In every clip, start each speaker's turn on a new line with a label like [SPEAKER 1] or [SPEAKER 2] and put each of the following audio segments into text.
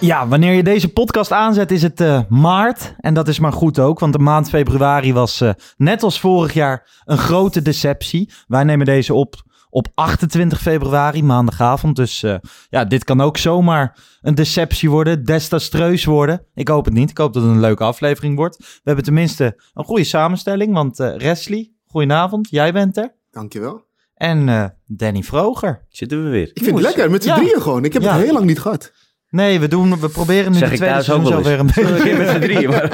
[SPEAKER 1] Ja, wanneer je deze podcast aanzet is het eh, maart. En dat is maar goed ook, want de maand februari was eh, net als vorig jaar een grote deceptie. Wij nemen deze op op 28 februari, maandagavond. Dus eh, ja, dit kan ook zomaar een deceptie worden, desastreus worden. Ik hoop het niet. Ik hoop dat het een leuke aflevering wordt. We hebben tenminste een goede samenstelling, want uh, Wesley, goedenavond. Jij bent er.
[SPEAKER 2] Dankjewel.
[SPEAKER 1] En uh, Danny Vroger.
[SPEAKER 3] Zitten we weer.
[SPEAKER 2] Ik vind het lekker, met z'n
[SPEAKER 1] Ja.
[SPEAKER 2] drieën gewoon. Ik heb
[SPEAKER 1] Ja.
[SPEAKER 2] het heel lang niet gehad.
[SPEAKER 1] Nee, we, doen, we proberen nu
[SPEAKER 3] Zeg
[SPEAKER 1] de tweede seizoen
[SPEAKER 3] wel
[SPEAKER 1] zo weer een beetje...
[SPEAKER 3] Een met z'n drieën, maar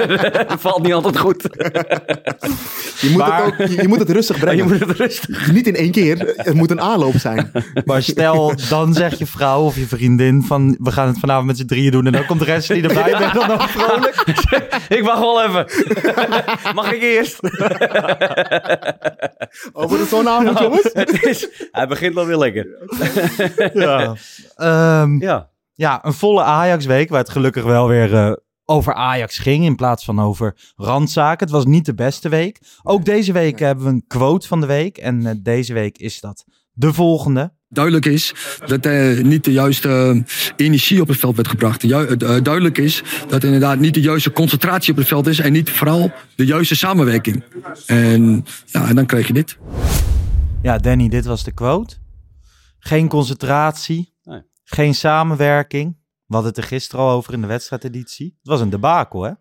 [SPEAKER 3] dat valt niet altijd goed.
[SPEAKER 2] Je moet,
[SPEAKER 1] Maar-
[SPEAKER 2] het, ook, je, je moet het rustig
[SPEAKER 3] Maar je
[SPEAKER 2] brengen.
[SPEAKER 3] moet het rustig.
[SPEAKER 2] Niet in één keer. Het moet een aanloop zijn.
[SPEAKER 1] Maar stel, dan zegt je vrouw of je vriendin van... we gaan het vanavond met z'n drieën doen en dan komt de rest die erbij bent dan ook vrolijk.
[SPEAKER 3] Ik wacht wel even. Mag ik eerst?
[SPEAKER 2] Over de zo'n avond, jongens.
[SPEAKER 3] Het is, hij begint wel weer lekker.
[SPEAKER 1] Ja. Ehm,
[SPEAKER 3] Ja.
[SPEAKER 1] Ja, een volle Ajax-week waar het gelukkig wel weer eh, over Ajax ging... in plaats van over randzaken. Het was niet de beste week. Ook deze week hebben we een quote van de week. En eh, deze week is dat de volgende.
[SPEAKER 4] duidelijk is dat er niet de juiste eh, energie op het veld werd gebracht. Ju- duidelijk is dat er inderdaad niet de juiste concentratie op het veld is en niet vooral de juiste samenwerking. En ja, en dan krijg je dit.
[SPEAKER 1] Ja, Danny, dit was de quote. Geen concentratie. Geen samenwerking. We hadden het er gisteren al over in de wedstrijdeditie. Het was een debakel, hè?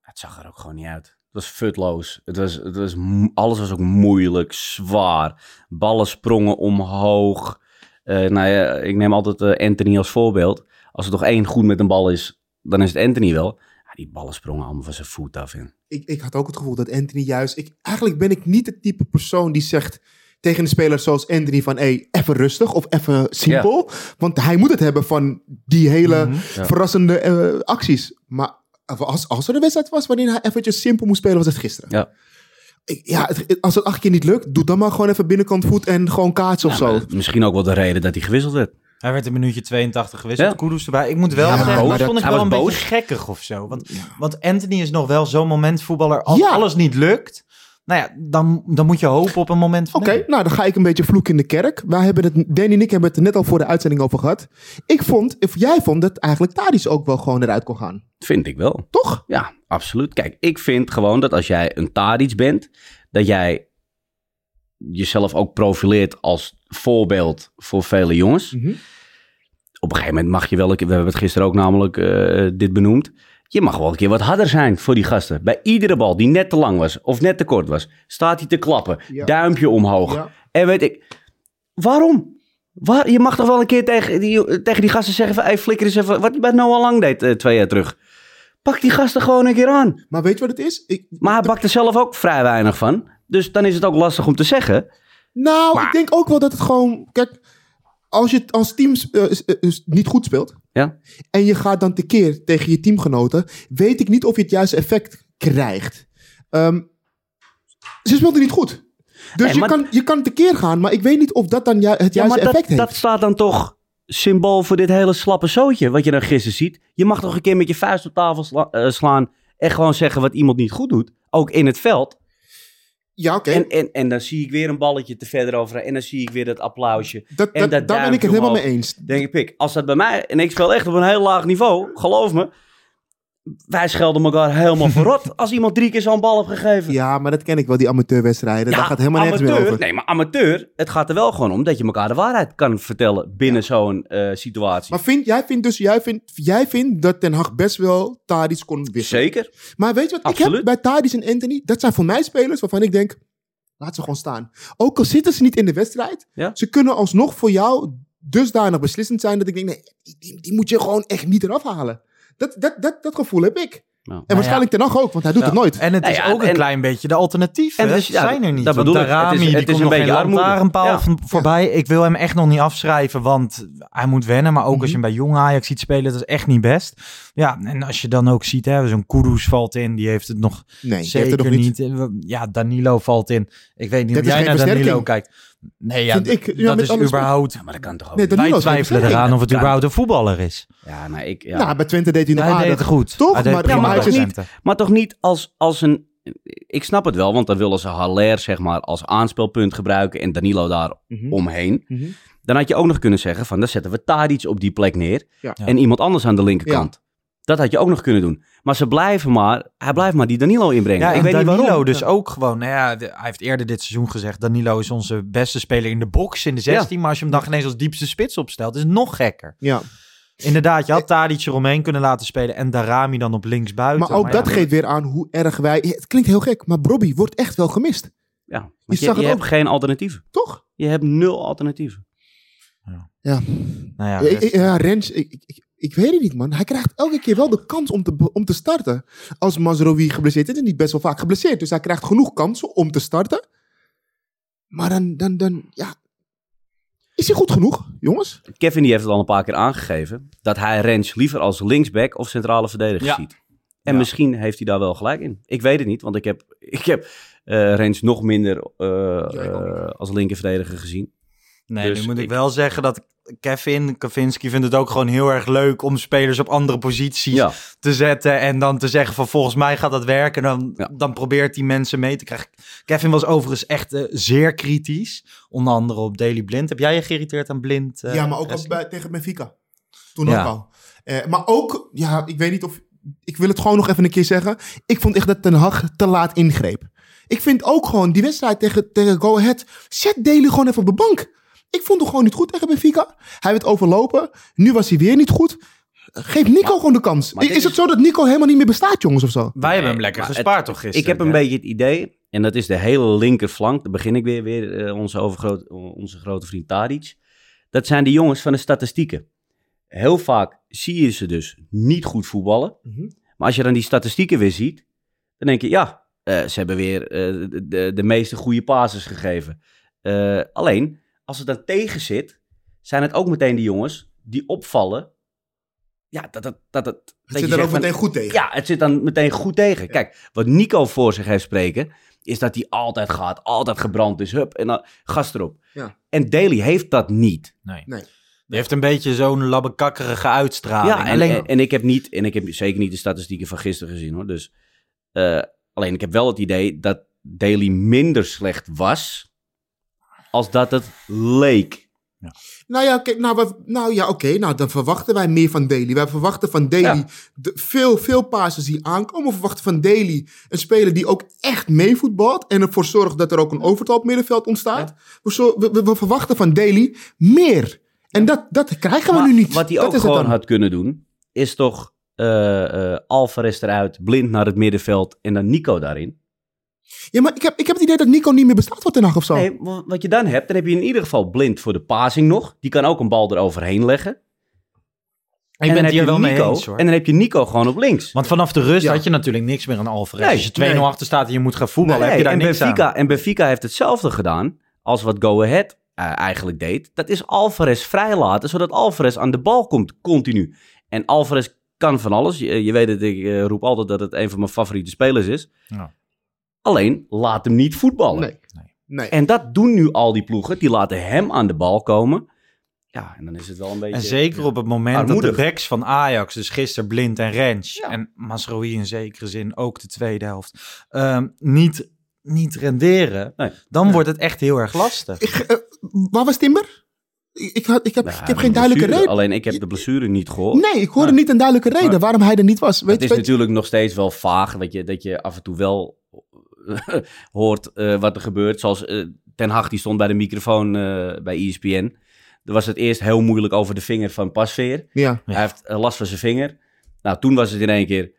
[SPEAKER 3] Het zag er ook gewoon niet uit. Het was futloos. Het was, het was, alles was ook moeilijk, zwaar. Ballen sprongen omhoog. Eh, nou ja, ik neem altijd eh, Anthony als voorbeeld. Als er toch één goed met een bal is, dan is het Anthony wel. Ja, die ballen sprongen allemaal van zijn voet af in.
[SPEAKER 2] Ik, ik had ook het gevoel dat Anthony juist... Ik, eigenlijk ben ik niet het type persoon die zegt tegen een speler zoals Anthony van... Hey, even rustig of even simpel. Want hij moet het hebben van die hele
[SPEAKER 1] Mhm.
[SPEAKER 3] Ja.
[SPEAKER 2] verrassende eh, acties. Maar als, als er een wedstrijd was waarin hij eventjes simpel moest spelen, was het gisteren.
[SPEAKER 3] Ja.
[SPEAKER 2] Ik- ja, het- als het acht keer niet lukt, doe dan maar gewoon even binnenkant voet en gewoon kaatsen of
[SPEAKER 3] Ja,
[SPEAKER 2] zo.
[SPEAKER 3] misschien ook wel de reden dat hij gewisseld werd.
[SPEAKER 1] Hij werd in minuutje 82 gewisseld.
[SPEAKER 3] Ja.
[SPEAKER 1] Kudus erbij. Ik moet wel
[SPEAKER 2] Ja,
[SPEAKER 1] zeggen,
[SPEAKER 2] boos.
[SPEAKER 1] dat vond ik wel een
[SPEAKER 3] boos.
[SPEAKER 1] beetje gekkig of zo. Want, want Anthony is nog wel zo'n momentvoetballer. Als
[SPEAKER 2] Ja.
[SPEAKER 1] alles niet lukt, nou ja, dan, dan moet je hopen op een moment van...
[SPEAKER 2] Oké, nou dan ga ik een beetje vloeken in de kerk. Wij hebben het, Danny en ik hebben het er net al voor de uitzending over gehad. Ik vond, of jij vond dat eigenlijk Tadic ook wel gewoon eruit kon gaan.
[SPEAKER 3] Vind ik wel.
[SPEAKER 2] Toch?
[SPEAKER 3] Ja, absoluut. Kijk, ik vind gewoon dat als jij een Tadic bent, dat jij jezelf ook profileert als voorbeeld voor vele jongens.
[SPEAKER 2] Mhm.
[SPEAKER 3] Op een gegeven moment mag je wel, we hebben het gisteren ook namelijk eh, dit benoemd. Je mag wel een keer wat harder zijn voor die gasten. Bij iedere bal die net te lang was of net te kort was, staat hij te klappen.
[SPEAKER 2] Ja.
[SPEAKER 3] Duimpje omhoog.
[SPEAKER 2] Ja.
[SPEAKER 3] En weet ik, waarom? Waar, je mag toch wel een keer tegen die, tegen die gasten zeggen van, hey, flikker eens even, wat hij bij Noah Lang deed eh, twee jaar terug. Pak die gasten gewoon een keer aan.
[SPEAKER 2] Maar weet je wat het is? Ik,
[SPEAKER 3] Maar hij bakt er zelf ook vrij weinig van. Dus dan is het ook lastig om te zeggen.
[SPEAKER 2] nou,
[SPEAKER 3] Maar-
[SPEAKER 2] ik denk ook wel dat het gewoon... Kijk, als je als team eh, eh, niet goed speelt...
[SPEAKER 3] Ja.
[SPEAKER 2] en je gaat dan tekeer tegen je teamgenoten... weet ik niet of je het juiste effect krijgt. Ehm, ze speelden niet goed. Dus je,
[SPEAKER 3] maar-
[SPEAKER 2] kan, je kan tekeer gaan, maar ik weet niet of dat dan ju- het
[SPEAKER 3] Ja,
[SPEAKER 2] juiste
[SPEAKER 3] maar dat,
[SPEAKER 2] effect heeft.
[SPEAKER 3] dat staat dan toch symbool voor dit hele slappe zootje wat je dan gisteren ziet. Je mag toch een keer met je vuist op tafel sla- eh, slaan en gewoon zeggen wat iemand niet goed doet. Ook in het veld.
[SPEAKER 2] Ja, oké.
[SPEAKER 3] En, en, en dan zie ik weer een balletje te verder over. En dan zie ik weer dat applausje.
[SPEAKER 2] Dat,
[SPEAKER 3] en
[SPEAKER 2] dat,
[SPEAKER 3] dat
[SPEAKER 2] daar ben ik het helemaal mee eens.
[SPEAKER 3] Denk ik, pik. Als dat bij mij... En ik speel echt op een heel laag niveau. Geloof me. Wij schelden elkaar helemaal verrot. Als iemand drie keer zo'n bal heeft gegeven.
[SPEAKER 2] Ja, maar dat ken ik wel, die amateurwedstrijden. Daar gaat helemaal nergens meer
[SPEAKER 3] amateur,
[SPEAKER 2] over.
[SPEAKER 3] Nee, maar amateur, het gaat er wel gewoon om dat je elkaar de waarheid kan vertellen binnen zo'n eh, situatie.
[SPEAKER 2] Maar vind, jij vindt dus, jij vindt, jij vindt dat Ten Hag best wel Tadic kon wisselen?
[SPEAKER 3] Zeker.
[SPEAKER 2] Maar weet je wat, ik heb bij Tadic en Anthony, dat zijn voor mij spelers waarvan ik denk, laat ze gewoon staan. Ook al zitten ze niet in de wedstrijd,
[SPEAKER 3] Ja.
[SPEAKER 2] ze kunnen alsnog voor jou dusdanig beslissend zijn dat ik denk, nee, die, die, die moet je gewoon echt niet eraf halen. Dat, dat, dat, dat gevoel heb ik.
[SPEAKER 3] Nou.
[SPEAKER 2] En waarschijnlijk Ten Hag ook, want hij doet
[SPEAKER 1] Ja.
[SPEAKER 2] het nooit.
[SPEAKER 1] En het
[SPEAKER 3] Nou
[SPEAKER 1] is
[SPEAKER 3] ja,
[SPEAKER 1] ook een
[SPEAKER 3] en-
[SPEAKER 1] klein beetje de alternatief.
[SPEAKER 3] En
[SPEAKER 1] hè?
[SPEAKER 3] dus,
[SPEAKER 1] Ze
[SPEAKER 3] ja,
[SPEAKER 1] zijn er niet.
[SPEAKER 3] dat bedoel ik.
[SPEAKER 1] Darami,
[SPEAKER 3] Het is-
[SPEAKER 1] die
[SPEAKER 3] het is
[SPEAKER 1] komt
[SPEAKER 3] een beetje
[SPEAKER 1] lantaarnpaal
[SPEAKER 3] Ja.
[SPEAKER 1] voorbij. Ik wil hem echt nog niet afschrijven, want hij moet wennen. Maar ook
[SPEAKER 2] Mhm.
[SPEAKER 1] als je hem bij jong Ajax ziet spelen, dat is echt niet best. Ja, en als je dan ook ziet, hè, zo'n Kudus valt in, die heeft het nog
[SPEAKER 2] Nee, die heeft
[SPEAKER 1] zeker
[SPEAKER 2] het nog
[SPEAKER 1] niet.
[SPEAKER 2] niet.
[SPEAKER 1] Ja, Danilo valt in. Ik weet niet
[SPEAKER 2] Dat
[SPEAKER 1] hoe
[SPEAKER 2] is
[SPEAKER 1] jij naar Danilo kijkt. Nee, ja,
[SPEAKER 2] Vind ik, ja,
[SPEAKER 1] dat is überhaupt...
[SPEAKER 3] Ja, maar dat kan toch ook
[SPEAKER 2] Nee,
[SPEAKER 1] Wij twijfelen eraan of het überhaupt een voetballer is.
[SPEAKER 3] Ja, nou, ik... Ja.
[SPEAKER 2] Nou, bij Twente deed hij nog
[SPEAKER 1] Hij deed
[SPEAKER 2] aardig.
[SPEAKER 1] het goed.
[SPEAKER 2] Toch?
[SPEAKER 1] Hij deed
[SPEAKER 2] Maar- is niet-.
[SPEAKER 3] Maar toch niet als, als een... Ik snap het wel, want dan willen ze Haller zeg maar als aanspelpunt gebruiken en Danilo daar
[SPEAKER 2] Mhm.
[SPEAKER 3] omheen.
[SPEAKER 2] Mhm.
[SPEAKER 3] Dan had je ook nog kunnen zeggen van, dan zetten we Tadic op die plek neer
[SPEAKER 2] Ja.
[SPEAKER 3] en iemand anders aan de linkerkant. Dat had je ook nog kunnen doen. Maar ze blijven maar, hij blijft maar die Danilo inbrengen.
[SPEAKER 1] Ja,
[SPEAKER 3] ik
[SPEAKER 1] en
[SPEAKER 3] weet niet
[SPEAKER 1] Danilo
[SPEAKER 3] waarom.
[SPEAKER 1] dus ook gewoon. Nou ja, de- hij heeft eerder dit seizoen gezegd... Danilo is onze beste speler in de box in de 16. Maar als je hem dan ineens als diepste spits opstelt... is het nog gekker.
[SPEAKER 2] Ja.
[SPEAKER 1] Inderdaad, je had Tadic eromheen kunnen laten spelen... en Darami dan op links buiten.
[SPEAKER 2] Maar ook dat
[SPEAKER 1] ja,
[SPEAKER 2] geeft weer aan hoe erg wij... Het klinkt heel gek, maar Bobby wordt echt wel gemist.
[SPEAKER 3] Ja,
[SPEAKER 2] Je
[SPEAKER 3] je,
[SPEAKER 2] zag
[SPEAKER 3] je
[SPEAKER 2] het
[SPEAKER 3] hebt
[SPEAKER 2] ook.
[SPEAKER 3] geen alternatieven.
[SPEAKER 2] Toch?
[SPEAKER 3] Je hebt nul alternatieven.
[SPEAKER 2] Ja.
[SPEAKER 1] Nou ja,
[SPEAKER 2] Ja,
[SPEAKER 1] rest-
[SPEAKER 2] ja, Rens, ik, ik, ik, weet het niet, man. Hij krijgt elke keer wel de kans om te, om te starten. Als Mazraoui geblesseerd is, en niet best wel vaak geblesseerd. Dus hij krijgt genoeg kansen om te starten. Maar dan, dan, dan ja... Is hij goed genoeg, jongens?
[SPEAKER 3] Kevin die heeft het al een paar keer aangegeven. Dat hij Rens liever als linksback of centrale verdediger
[SPEAKER 1] Ja.
[SPEAKER 3] ziet. En
[SPEAKER 1] Ja.
[SPEAKER 3] misschien heeft hij daar wel gelijk in. Ik weet het niet, want ik heb, ik heb eh, Rens nog minder eh, eh, als linkerverdediger gezien.
[SPEAKER 1] nee,
[SPEAKER 3] dus
[SPEAKER 1] nu moet ik,
[SPEAKER 3] ik-
[SPEAKER 1] wel zeggen dat Kevin Kavinski vindt het ook gewoon heel erg leuk... om spelers op andere posities
[SPEAKER 3] Ja,
[SPEAKER 1] te zetten... en dan te zeggen van volgens mij gaat dat werken. Dan,
[SPEAKER 3] Ja.
[SPEAKER 1] dan probeert die mensen mee te krijgen. Kevin was overigens echt eh, zeer kritisch. Onder andere op Daily Blind. Heb jij je geïrriteerd aan Blind? eh,
[SPEAKER 2] ja, maar ook bij, tegen Benfica. Toen
[SPEAKER 1] Ja.
[SPEAKER 2] ook al. Eh, maar ook, ja, ik weet niet of... Ik wil het gewoon nog even een keer zeggen. Ik vond echt dat Ten Hag te laat ingreep. Ik vind ook gewoon die wedstrijd tegen, tegen Go Ahead. Zet Daly gewoon even op de bank. Ik vond hem gewoon niet goed tegen Benfica. Hij werd overlopen. Nu was hij weer niet goed. Geef Nico gewoon de kans. Is, het zo dat Nico helemaal niet meer bestaat, jongens, of zo?
[SPEAKER 1] Wij hebben hem lekker
[SPEAKER 3] het-
[SPEAKER 1] gespaard toch gisteren?
[SPEAKER 3] ik heb een
[SPEAKER 1] hè?
[SPEAKER 3] beetje het idee, en dat is de hele linkerflank. Dan begin ik weer, weer eh, onze, overgroot, onze grote vriend Tadic. Dat zijn de jongens van de statistieken. Heel vaak zie je ze dus niet goed voetballen.
[SPEAKER 2] Mhm.
[SPEAKER 3] Maar als je dan die statistieken weer ziet, dan denk je, ja, eh, ze hebben weer eh, de, de, de meeste goede passes gegeven. Eh, alleen, als het dan tegen zit, zijn het ook meteen die jongens die opvallen. Ja, dat, dat, dat, dat,
[SPEAKER 2] Het
[SPEAKER 3] dat
[SPEAKER 2] zit
[SPEAKER 3] je
[SPEAKER 2] er ook
[SPEAKER 3] van,
[SPEAKER 2] meteen goed tegen.
[SPEAKER 3] ja, het zit dan meteen goed tegen. Kijk, wat Nico voor zich heeft spreken, is dat hij altijd gaat, altijd gebrand is. Hup, en dan gas erop.
[SPEAKER 2] Ja.
[SPEAKER 3] En Daly heeft dat niet.
[SPEAKER 1] Nee.
[SPEAKER 2] Nee.
[SPEAKER 1] Die heeft een beetje zo'n labbekakkerige uitstraling.
[SPEAKER 3] ja, en,
[SPEAKER 1] Alleen,
[SPEAKER 3] en, en ik heb niet, en ik heb zeker niet de statistieken van gisteren gezien hoor. Dus, eh, alleen ik heb wel het idee dat Daly minder slecht was, als dat het leek.
[SPEAKER 2] Nou ja, kijk, nou, nou ja, oké. nou, dan verwachten wij meer van Daly. Wij verwachten van Daly
[SPEAKER 3] Ja.
[SPEAKER 2] de- veel, veel passes die aankomen. We verwachten van Daly een speler die ook echt meevoetbalt. En ervoor zorgt dat er ook een overtal op middenveld ontstaat. We, zo- we, we- we verwachten van Daly meer. En dat, dat krijgen we
[SPEAKER 3] Maar
[SPEAKER 2] nu niet.
[SPEAKER 3] Wat hij
[SPEAKER 2] dat
[SPEAKER 3] ook
[SPEAKER 2] is het
[SPEAKER 3] gewoon
[SPEAKER 2] dan.
[SPEAKER 3] had kunnen doen, is toch eh eh Alvarez eruit, blind naar het middenveld en dan Nico daarin.
[SPEAKER 2] Ja, maar ik heb, ik heb het idee dat Nico niet meer bestaat voor Ten Hag of zo.
[SPEAKER 3] Nee, wa- wat je dan hebt, dan heb je in ieder geval blind voor de passing nog. Die kan ook een bal eroverheen leggen.
[SPEAKER 1] ik
[SPEAKER 3] en
[SPEAKER 1] ben
[SPEAKER 3] dan
[SPEAKER 1] het
[SPEAKER 3] heb
[SPEAKER 1] hier
[SPEAKER 3] je
[SPEAKER 1] wel mee
[SPEAKER 3] Nico,
[SPEAKER 1] eens hoor.
[SPEAKER 3] En dan heb je Nico gewoon op links.
[SPEAKER 1] Want vanaf de rust
[SPEAKER 2] Ja.
[SPEAKER 1] had je natuurlijk niks meer aan Alvarez.
[SPEAKER 3] Nee,
[SPEAKER 1] Als je 2-0
[SPEAKER 2] nee.
[SPEAKER 1] achter staat en je moet gaan voetballen,
[SPEAKER 3] Nee,
[SPEAKER 1] heb je daar
[SPEAKER 3] en,
[SPEAKER 1] niks
[SPEAKER 3] Benfica,
[SPEAKER 1] aan.
[SPEAKER 3] en Benfica heeft hetzelfde gedaan als wat Go Ahead eh, eigenlijk deed. Dat is Alvarez vrijlaten, zodat Alvarez aan de bal komt continu. En Alvarez kan van alles. Je, je weet het, ik eh, roep altijd dat het een van mijn favoriete spelers is.
[SPEAKER 1] Ja.
[SPEAKER 3] Alleen, laat hem niet voetballen.
[SPEAKER 2] Nee. nee.
[SPEAKER 3] En dat doen nu al die ploegen. Die laten hem aan de bal komen. Ja, en dan is het wel een beetje...
[SPEAKER 1] En zeker op het moment
[SPEAKER 3] Armoedig.
[SPEAKER 1] dat de backs van Ajax, dus gisteren Blind en Rens,
[SPEAKER 3] Ja.
[SPEAKER 1] en Masrohi in zekere zin ook de tweede helft, ehm, niet niet renderen,
[SPEAKER 3] Nee.
[SPEAKER 1] dan wordt het echt heel erg lastig.
[SPEAKER 2] Ik, eh, waar was Timber? Ik, ik, had, ik heb,
[SPEAKER 3] Nou,
[SPEAKER 2] ik heb geen duidelijke
[SPEAKER 3] blessure.
[SPEAKER 2] reden.
[SPEAKER 3] Alleen ik heb de blessure niet gehoord.
[SPEAKER 2] Nee, ik hoorde niet een duidelijke reden waarom hij er niet was. Weet,
[SPEAKER 3] het is
[SPEAKER 2] weet-
[SPEAKER 3] natuurlijk nog steeds wel vaag dat je, dat je af en toe wel hoort eh, wat er gebeurt. Zoals eh, Ten Hag, die stond bij de microfoon eh, bij ESPN. Er was het eerst heel moeilijk over de vinger van Pasveer.
[SPEAKER 2] Ja.
[SPEAKER 1] Ja.
[SPEAKER 3] Hij heeft last van zijn vinger. Nou, toen was het in één keer...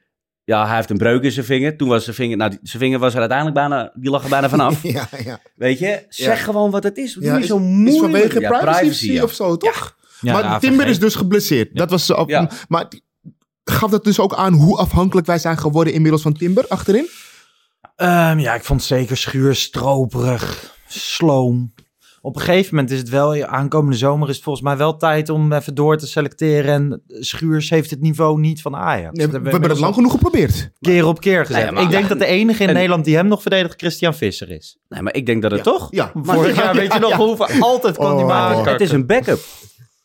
[SPEAKER 3] Ja, hij heeft een breuk in zijn vinger. Toen was zijn vinger... Nou, die- zijn vinger was er uiteindelijk bijna... Die lag er bijna vanaf.
[SPEAKER 2] ja, ja.
[SPEAKER 3] Weet je? Zeg
[SPEAKER 2] Ja.
[SPEAKER 3] gewoon wat het is. Doe
[SPEAKER 2] Ja,
[SPEAKER 3] niet
[SPEAKER 2] is,
[SPEAKER 3] zo
[SPEAKER 2] is
[SPEAKER 3] moeilijk.
[SPEAKER 2] vanwege
[SPEAKER 3] Ja,
[SPEAKER 2] privacy,
[SPEAKER 3] ja.
[SPEAKER 2] of zo, toch?
[SPEAKER 1] Ja,
[SPEAKER 2] maar
[SPEAKER 1] ja,
[SPEAKER 2] Timber
[SPEAKER 1] vergeet-
[SPEAKER 2] is dus geblesseerd. Dat was, op,
[SPEAKER 3] Ja.
[SPEAKER 2] Maar gaf dat dus ook aan hoe afhankelijk wij zijn geworden inmiddels van Timber achterin?
[SPEAKER 1] Ehm, ja, ik vond het zeker schuur, stroperig, sloom. Op een gegeven moment is het wel, aankomende zomer is het volgens mij wel tijd om even door te selecteren. En Schuurs heeft het niveau niet van Ajax.
[SPEAKER 2] Nee, we hebben het lang genoeg geprobeerd.
[SPEAKER 1] keer op keer gezegd.
[SPEAKER 3] Nee, maar-
[SPEAKER 1] ik denk
[SPEAKER 3] ja,
[SPEAKER 1] dat de enige in
[SPEAKER 3] en-
[SPEAKER 1] Nederland die hem nog verdedigt Christian Visser is.
[SPEAKER 3] Nee, maar ik denk dat het...
[SPEAKER 1] Toch?
[SPEAKER 2] Ja.
[SPEAKER 1] Vorig jaar, weet je nog, hoeveel altijd kwam die
[SPEAKER 2] Oh.
[SPEAKER 1] maken.
[SPEAKER 3] Het is een backup.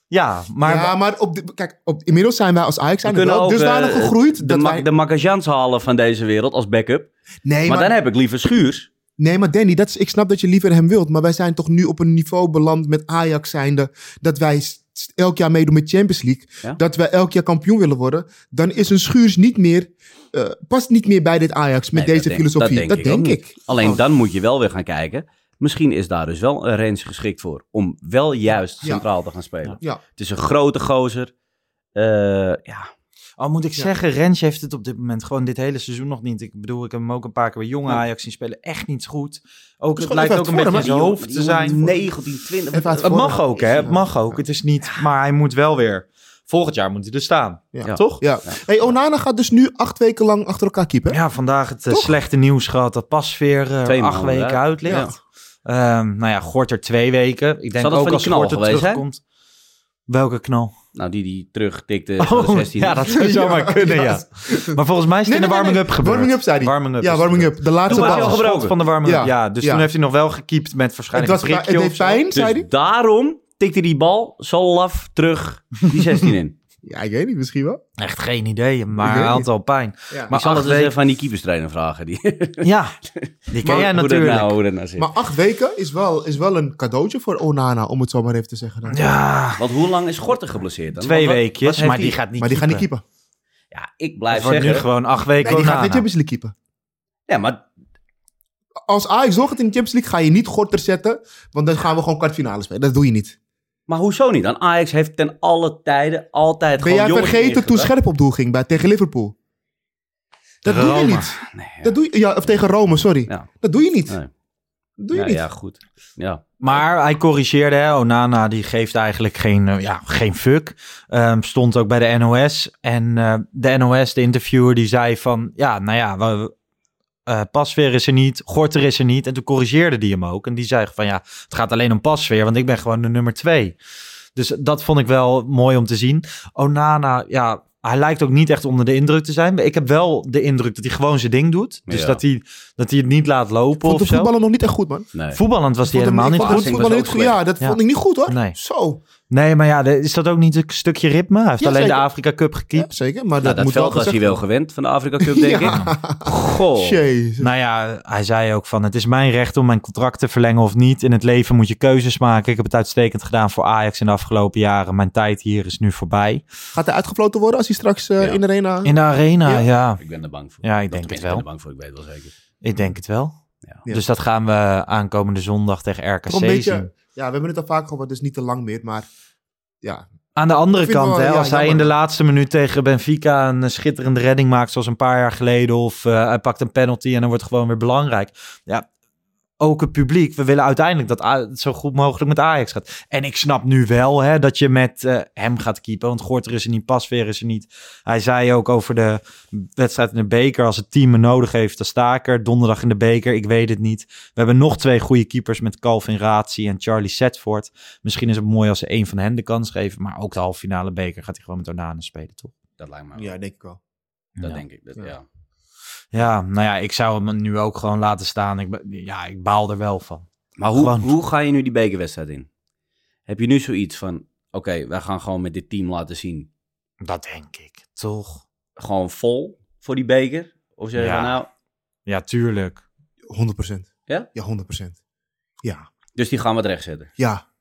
[SPEAKER 1] Ja, maar...
[SPEAKER 2] ja, maar op de, kijk, op, inmiddels zijn wij als Ajax zijn wel
[SPEAKER 3] ook
[SPEAKER 2] dusdanig
[SPEAKER 3] eh,
[SPEAKER 2] gegroeid.
[SPEAKER 3] de,
[SPEAKER 2] dat wij,
[SPEAKER 3] de halen van deze wereld als backup.
[SPEAKER 2] nee,
[SPEAKER 3] maar,
[SPEAKER 2] maar,
[SPEAKER 3] dan heb ik liever Schuurs.
[SPEAKER 2] nee, maar Danny, dat is, ik snap dat je liever hem wilt. Maar wij zijn toch nu op een niveau beland met Ajax zijnde. Dat wij elk jaar meedoen met Champions League.
[SPEAKER 3] Ja.
[SPEAKER 2] Dat wij elk jaar kampioen willen worden. Dan is een Schuurs niet meer, eh, past niet meer bij dit Ajax met
[SPEAKER 3] Nee,
[SPEAKER 2] deze
[SPEAKER 3] dat denk-
[SPEAKER 2] filosofie. Dat denk, ik.
[SPEAKER 3] Alleen
[SPEAKER 2] Gewoon.
[SPEAKER 3] dan moet je wel weer gaan kijken. Misschien is daar dus wel een range geschikt voor. Om wel juist
[SPEAKER 2] Ja.
[SPEAKER 3] centraal te gaan spelen.
[SPEAKER 2] Ja.
[SPEAKER 3] Het is een grote gozer. Eh, ja,
[SPEAKER 1] Al moet ik
[SPEAKER 2] Ja.
[SPEAKER 1] zeggen, Rens heeft het op dit moment gewoon dit hele seizoen nog niet. Ik bedoel, ik heb hem ook een paar keer bij jonge
[SPEAKER 3] Ja.
[SPEAKER 1] Ajax zien spelen. Echt niet goed. Ook, het lijkt ook een beetje in zijn hoofd te zijn.
[SPEAKER 3] 19, 20.
[SPEAKER 2] Even uit
[SPEAKER 1] Het mag ook, hè? Het mag ook. Het is niet, maar hij moet wel weer. Volgend jaar moet hij er staan.
[SPEAKER 2] Ja.
[SPEAKER 1] Toch?
[SPEAKER 2] Ja. Hey, Onana gaat dus nu acht weken lang achter elkaar keepen.
[SPEAKER 1] Ja, vandaag het eh,
[SPEAKER 2] Toch?
[SPEAKER 1] slechte nieuws gehad dat Pasveer eh,
[SPEAKER 3] Twee
[SPEAKER 1] acht
[SPEAKER 3] maanden
[SPEAKER 1] weken
[SPEAKER 3] uit.
[SPEAKER 1] uit ligt. Ehm, nou ja, Gorter twee weken. Ik denk
[SPEAKER 3] dat
[SPEAKER 1] ook als
[SPEAKER 3] knal
[SPEAKER 1] Gorter
[SPEAKER 3] geweest zijn?
[SPEAKER 1] terugkomt. Welke knal?
[SPEAKER 3] Nou, die die terugtikte de 16.
[SPEAKER 1] ja, dat zou zomaar
[SPEAKER 2] Ja,
[SPEAKER 1] kunnen, ja.
[SPEAKER 2] ja.
[SPEAKER 1] Maar volgens mij is het
[SPEAKER 2] Nee,
[SPEAKER 1] in de
[SPEAKER 2] nee,
[SPEAKER 1] warming-up
[SPEAKER 2] nee.
[SPEAKER 1] gebeurd.
[SPEAKER 2] Warming-up, zei hij.
[SPEAKER 1] Warming-up
[SPEAKER 2] Ja, warming up. De laatste
[SPEAKER 1] Toen was hij
[SPEAKER 2] bal.
[SPEAKER 1] gebroken van de warming-up.
[SPEAKER 2] Ja,
[SPEAKER 1] Ja, dus
[SPEAKER 2] ja.
[SPEAKER 1] toen heeft hij nog wel gekiept met
[SPEAKER 2] Het,
[SPEAKER 1] waarschijnlijk
[SPEAKER 2] was,
[SPEAKER 1] een
[SPEAKER 2] het deed pijn, zei
[SPEAKER 3] Dus
[SPEAKER 2] hij.
[SPEAKER 3] daarom tikte die bal zo laf terug die 16 in.
[SPEAKER 2] Ja, ik weet niet, misschien wel.
[SPEAKER 1] Echt geen idee, maar
[SPEAKER 2] niet.
[SPEAKER 1] wel pijn.
[SPEAKER 2] Ja.
[SPEAKER 3] Maar zal het eens
[SPEAKER 1] weken-
[SPEAKER 3] even aan die keeperstrainer vragen. Die,
[SPEAKER 1] Ja, die ken jij
[SPEAKER 3] hoe dat
[SPEAKER 1] natuurlijk.
[SPEAKER 3] nou, hoe dat nou zit.
[SPEAKER 2] Maar acht weken is wel, is wel een cadeautje voor Onana, om het zo maar even te zeggen. Dan.
[SPEAKER 1] Ja,
[SPEAKER 3] Want hoe lang is Gorter geblesseerd dan?
[SPEAKER 1] twee weekjes,
[SPEAKER 3] heeft
[SPEAKER 1] maar die gaat niet
[SPEAKER 2] maar die gaat niet
[SPEAKER 1] keepen.
[SPEAKER 2] keeper.
[SPEAKER 3] Ja, ik blijf
[SPEAKER 1] wordt nu
[SPEAKER 3] zeggen...
[SPEAKER 1] gewoon acht weken
[SPEAKER 2] Nee, die gaat niet Champions League keeper.
[SPEAKER 3] Ja, maar
[SPEAKER 2] Als Ajax doorgaat in de Champions League, ga je niet Gorter zetten. Want dan gaan we gewoon kwartfinale spelen. Dat doe je niet.
[SPEAKER 3] Maar hoezo niet? Dan Ajax heeft ten alle tijden altijd
[SPEAKER 2] Ben jij
[SPEAKER 3] gewoon jongens
[SPEAKER 2] vergeten toen. Scherp op doel ging bij, tegen Liverpool? Dat doe je niet.
[SPEAKER 3] Nee, ja.
[SPEAKER 2] Dat doe je, ja, of tegen Rome, sorry.
[SPEAKER 3] Ja.
[SPEAKER 2] Dat doe je niet.
[SPEAKER 3] Nee.
[SPEAKER 2] Dat doe je
[SPEAKER 3] ja,
[SPEAKER 2] niet.
[SPEAKER 3] ja, goed. Ja.
[SPEAKER 1] Maar hij corrigeerde, hè. Onana die geeft eigenlijk geen, eh, ja, geen fuck. Ehm, stond ook bij de NOS. En eh, de NOS, de interviewer, die zei van... Ja, nou ja, we, eh, Pasveer is er niet, Gorter is er niet. En toen corrigeerde die hem ook. En die zei van ja, het gaat alleen om Pasveer, want ik ben gewoon de nummer twee. Dus dat vond ik wel mooi om te zien. Onana, ja, hij lijkt ook niet echt onder de indruk te zijn. Ik heb wel de indruk dat hij gewoon zijn ding doet. Dus
[SPEAKER 3] Ja.
[SPEAKER 1] dat, hij, dat hij het niet laat lopen
[SPEAKER 2] vond de voetballer nog niet echt goed, man.
[SPEAKER 3] Nee.
[SPEAKER 1] Voetballend was hij helemaal niet goed.
[SPEAKER 2] voetballen niet goed. Ja, dat
[SPEAKER 1] Ja.
[SPEAKER 2] vond ik niet goed, hoor.
[SPEAKER 1] Nee.
[SPEAKER 2] Zo.
[SPEAKER 1] Nee, maar ja, is dat ook niet een stukje ritme? Hij heeft
[SPEAKER 2] Ja,
[SPEAKER 1] alleen de. Afrika Cup
[SPEAKER 2] Ja,
[SPEAKER 1] gekiept.
[SPEAKER 2] zeker. Maar
[SPEAKER 3] Nou,
[SPEAKER 2] dat,
[SPEAKER 3] dat
[SPEAKER 2] moet
[SPEAKER 3] veld
[SPEAKER 2] wel
[SPEAKER 3] was hij wel gewend van de Afrika Cup, denk
[SPEAKER 2] Ja.
[SPEAKER 3] ik. Goh.
[SPEAKER 2] Jezus.
[SPEAKER 1] Nou ja, hij zei ook van het is mijn recht om mijn contract te verlengen of niet. In het leven moet je keuzes maken. Ik heb het uitstekend gedaan voor Ajax in de afgelopen jaren. Mijn tijd hier is nu voorbij.
[SPEAKER 2] Gaat hij uitgefloten worden als hij straks eh,
[SPEAKER 3] Ja.
[SPEAKER 2] in de arena...
[SPEAKER 1] In de arena,
[SPEAKER 2] Ja.
[SPEAKER 1] ja.
[SPEAKER 3] Ik ben er bang voor.
[SPEAKER 1] Ja, ik denk het wel.
[SPEAKER 3] Ik ben er bang voor, ik weet het wel zeker.
[SPEAKER 1] Ik denk het wel.
[SPEAKER 3] Ja.
[SPEAKER 1] Dus dat gaan we aankomende zondag tegen RKC
[SPEAKER 2] een beetje-
[SPEAKER 1] zien.
[SPEAKER 2] Ja, we hebben het al vaak gehad, dus niet te lang meer. Maar ja,
[SPEAKER 1] Aan de andere kant, hè,
[SPEAKER 2] ja,
[SPEAKER 1] als hij in de laatste minuut tegen Benfica een eh, schitterende redding maakt, zoals een paar jaar geleden, of eh, hij pakt een penalty en dan wordt het gewoon weer belangrijk. Ja, ook het publiek, we willen uiteindelijk dat het zo goed mogelijk met Ajax gaat. En ik snap nu wel hè, dat je met eh, hem gaat keepen, want Gorter is er niet, Pasveer is er niet. Hij zei ook over de wedstrijd in de beker, als het team me nodig heeft, dan sta ik er. Donderdag in de beker, ik weet het niet. We hebben nog twee goede keepers met Calvin Razi en Charlie Setford. Misschien is het mooi als ze één van hen de kans geven. Maar ook de halve finale beker gaat hij gewoon met Onana spelen, toch?
[SPEAKER 3] Dat lijkt me wel.
[SPEAKER 2] ja, denk ik wel.
[SPEAKER 3] Dat
[SPEAKER 1] Ja.
[SPEAKER 3] denk ik. Dat,
[SPEAKER 2] Ja.
[SPEAKER 3] ja.
[SPEAKER 1] Ja, nou ja, ik zou hem nu ook gewoon laten staan. Ik, ja, ik baal er wel van.
[SPEAKER 3] Maar hoe,
[SPEAKER 1] Gewoon.
[SPEAKER 3] hoe ga je nu die bekerwedstrijd in? Heb je nu zoiets van, oké, wij gaan gewoon met dit team laten zien,
[SPEAKER 1] Dat denk ik, toch?
[SPEAKER 3] gewoon vol voor die beker? Of zeg je
[SPEAKER 1] Ja.
[SPEAKER 3] van, nou,
[SPEAKER 1] Ja, tuurlijk.
[SPEAKER 2] 100%.
[SPEAKER 3] Ja?
[SPEAKER 2] Ja, 100%. Ja.
[SPEAKER 3] Dus die gaan we het recht zetten.
[SPEAKER 2] Ja.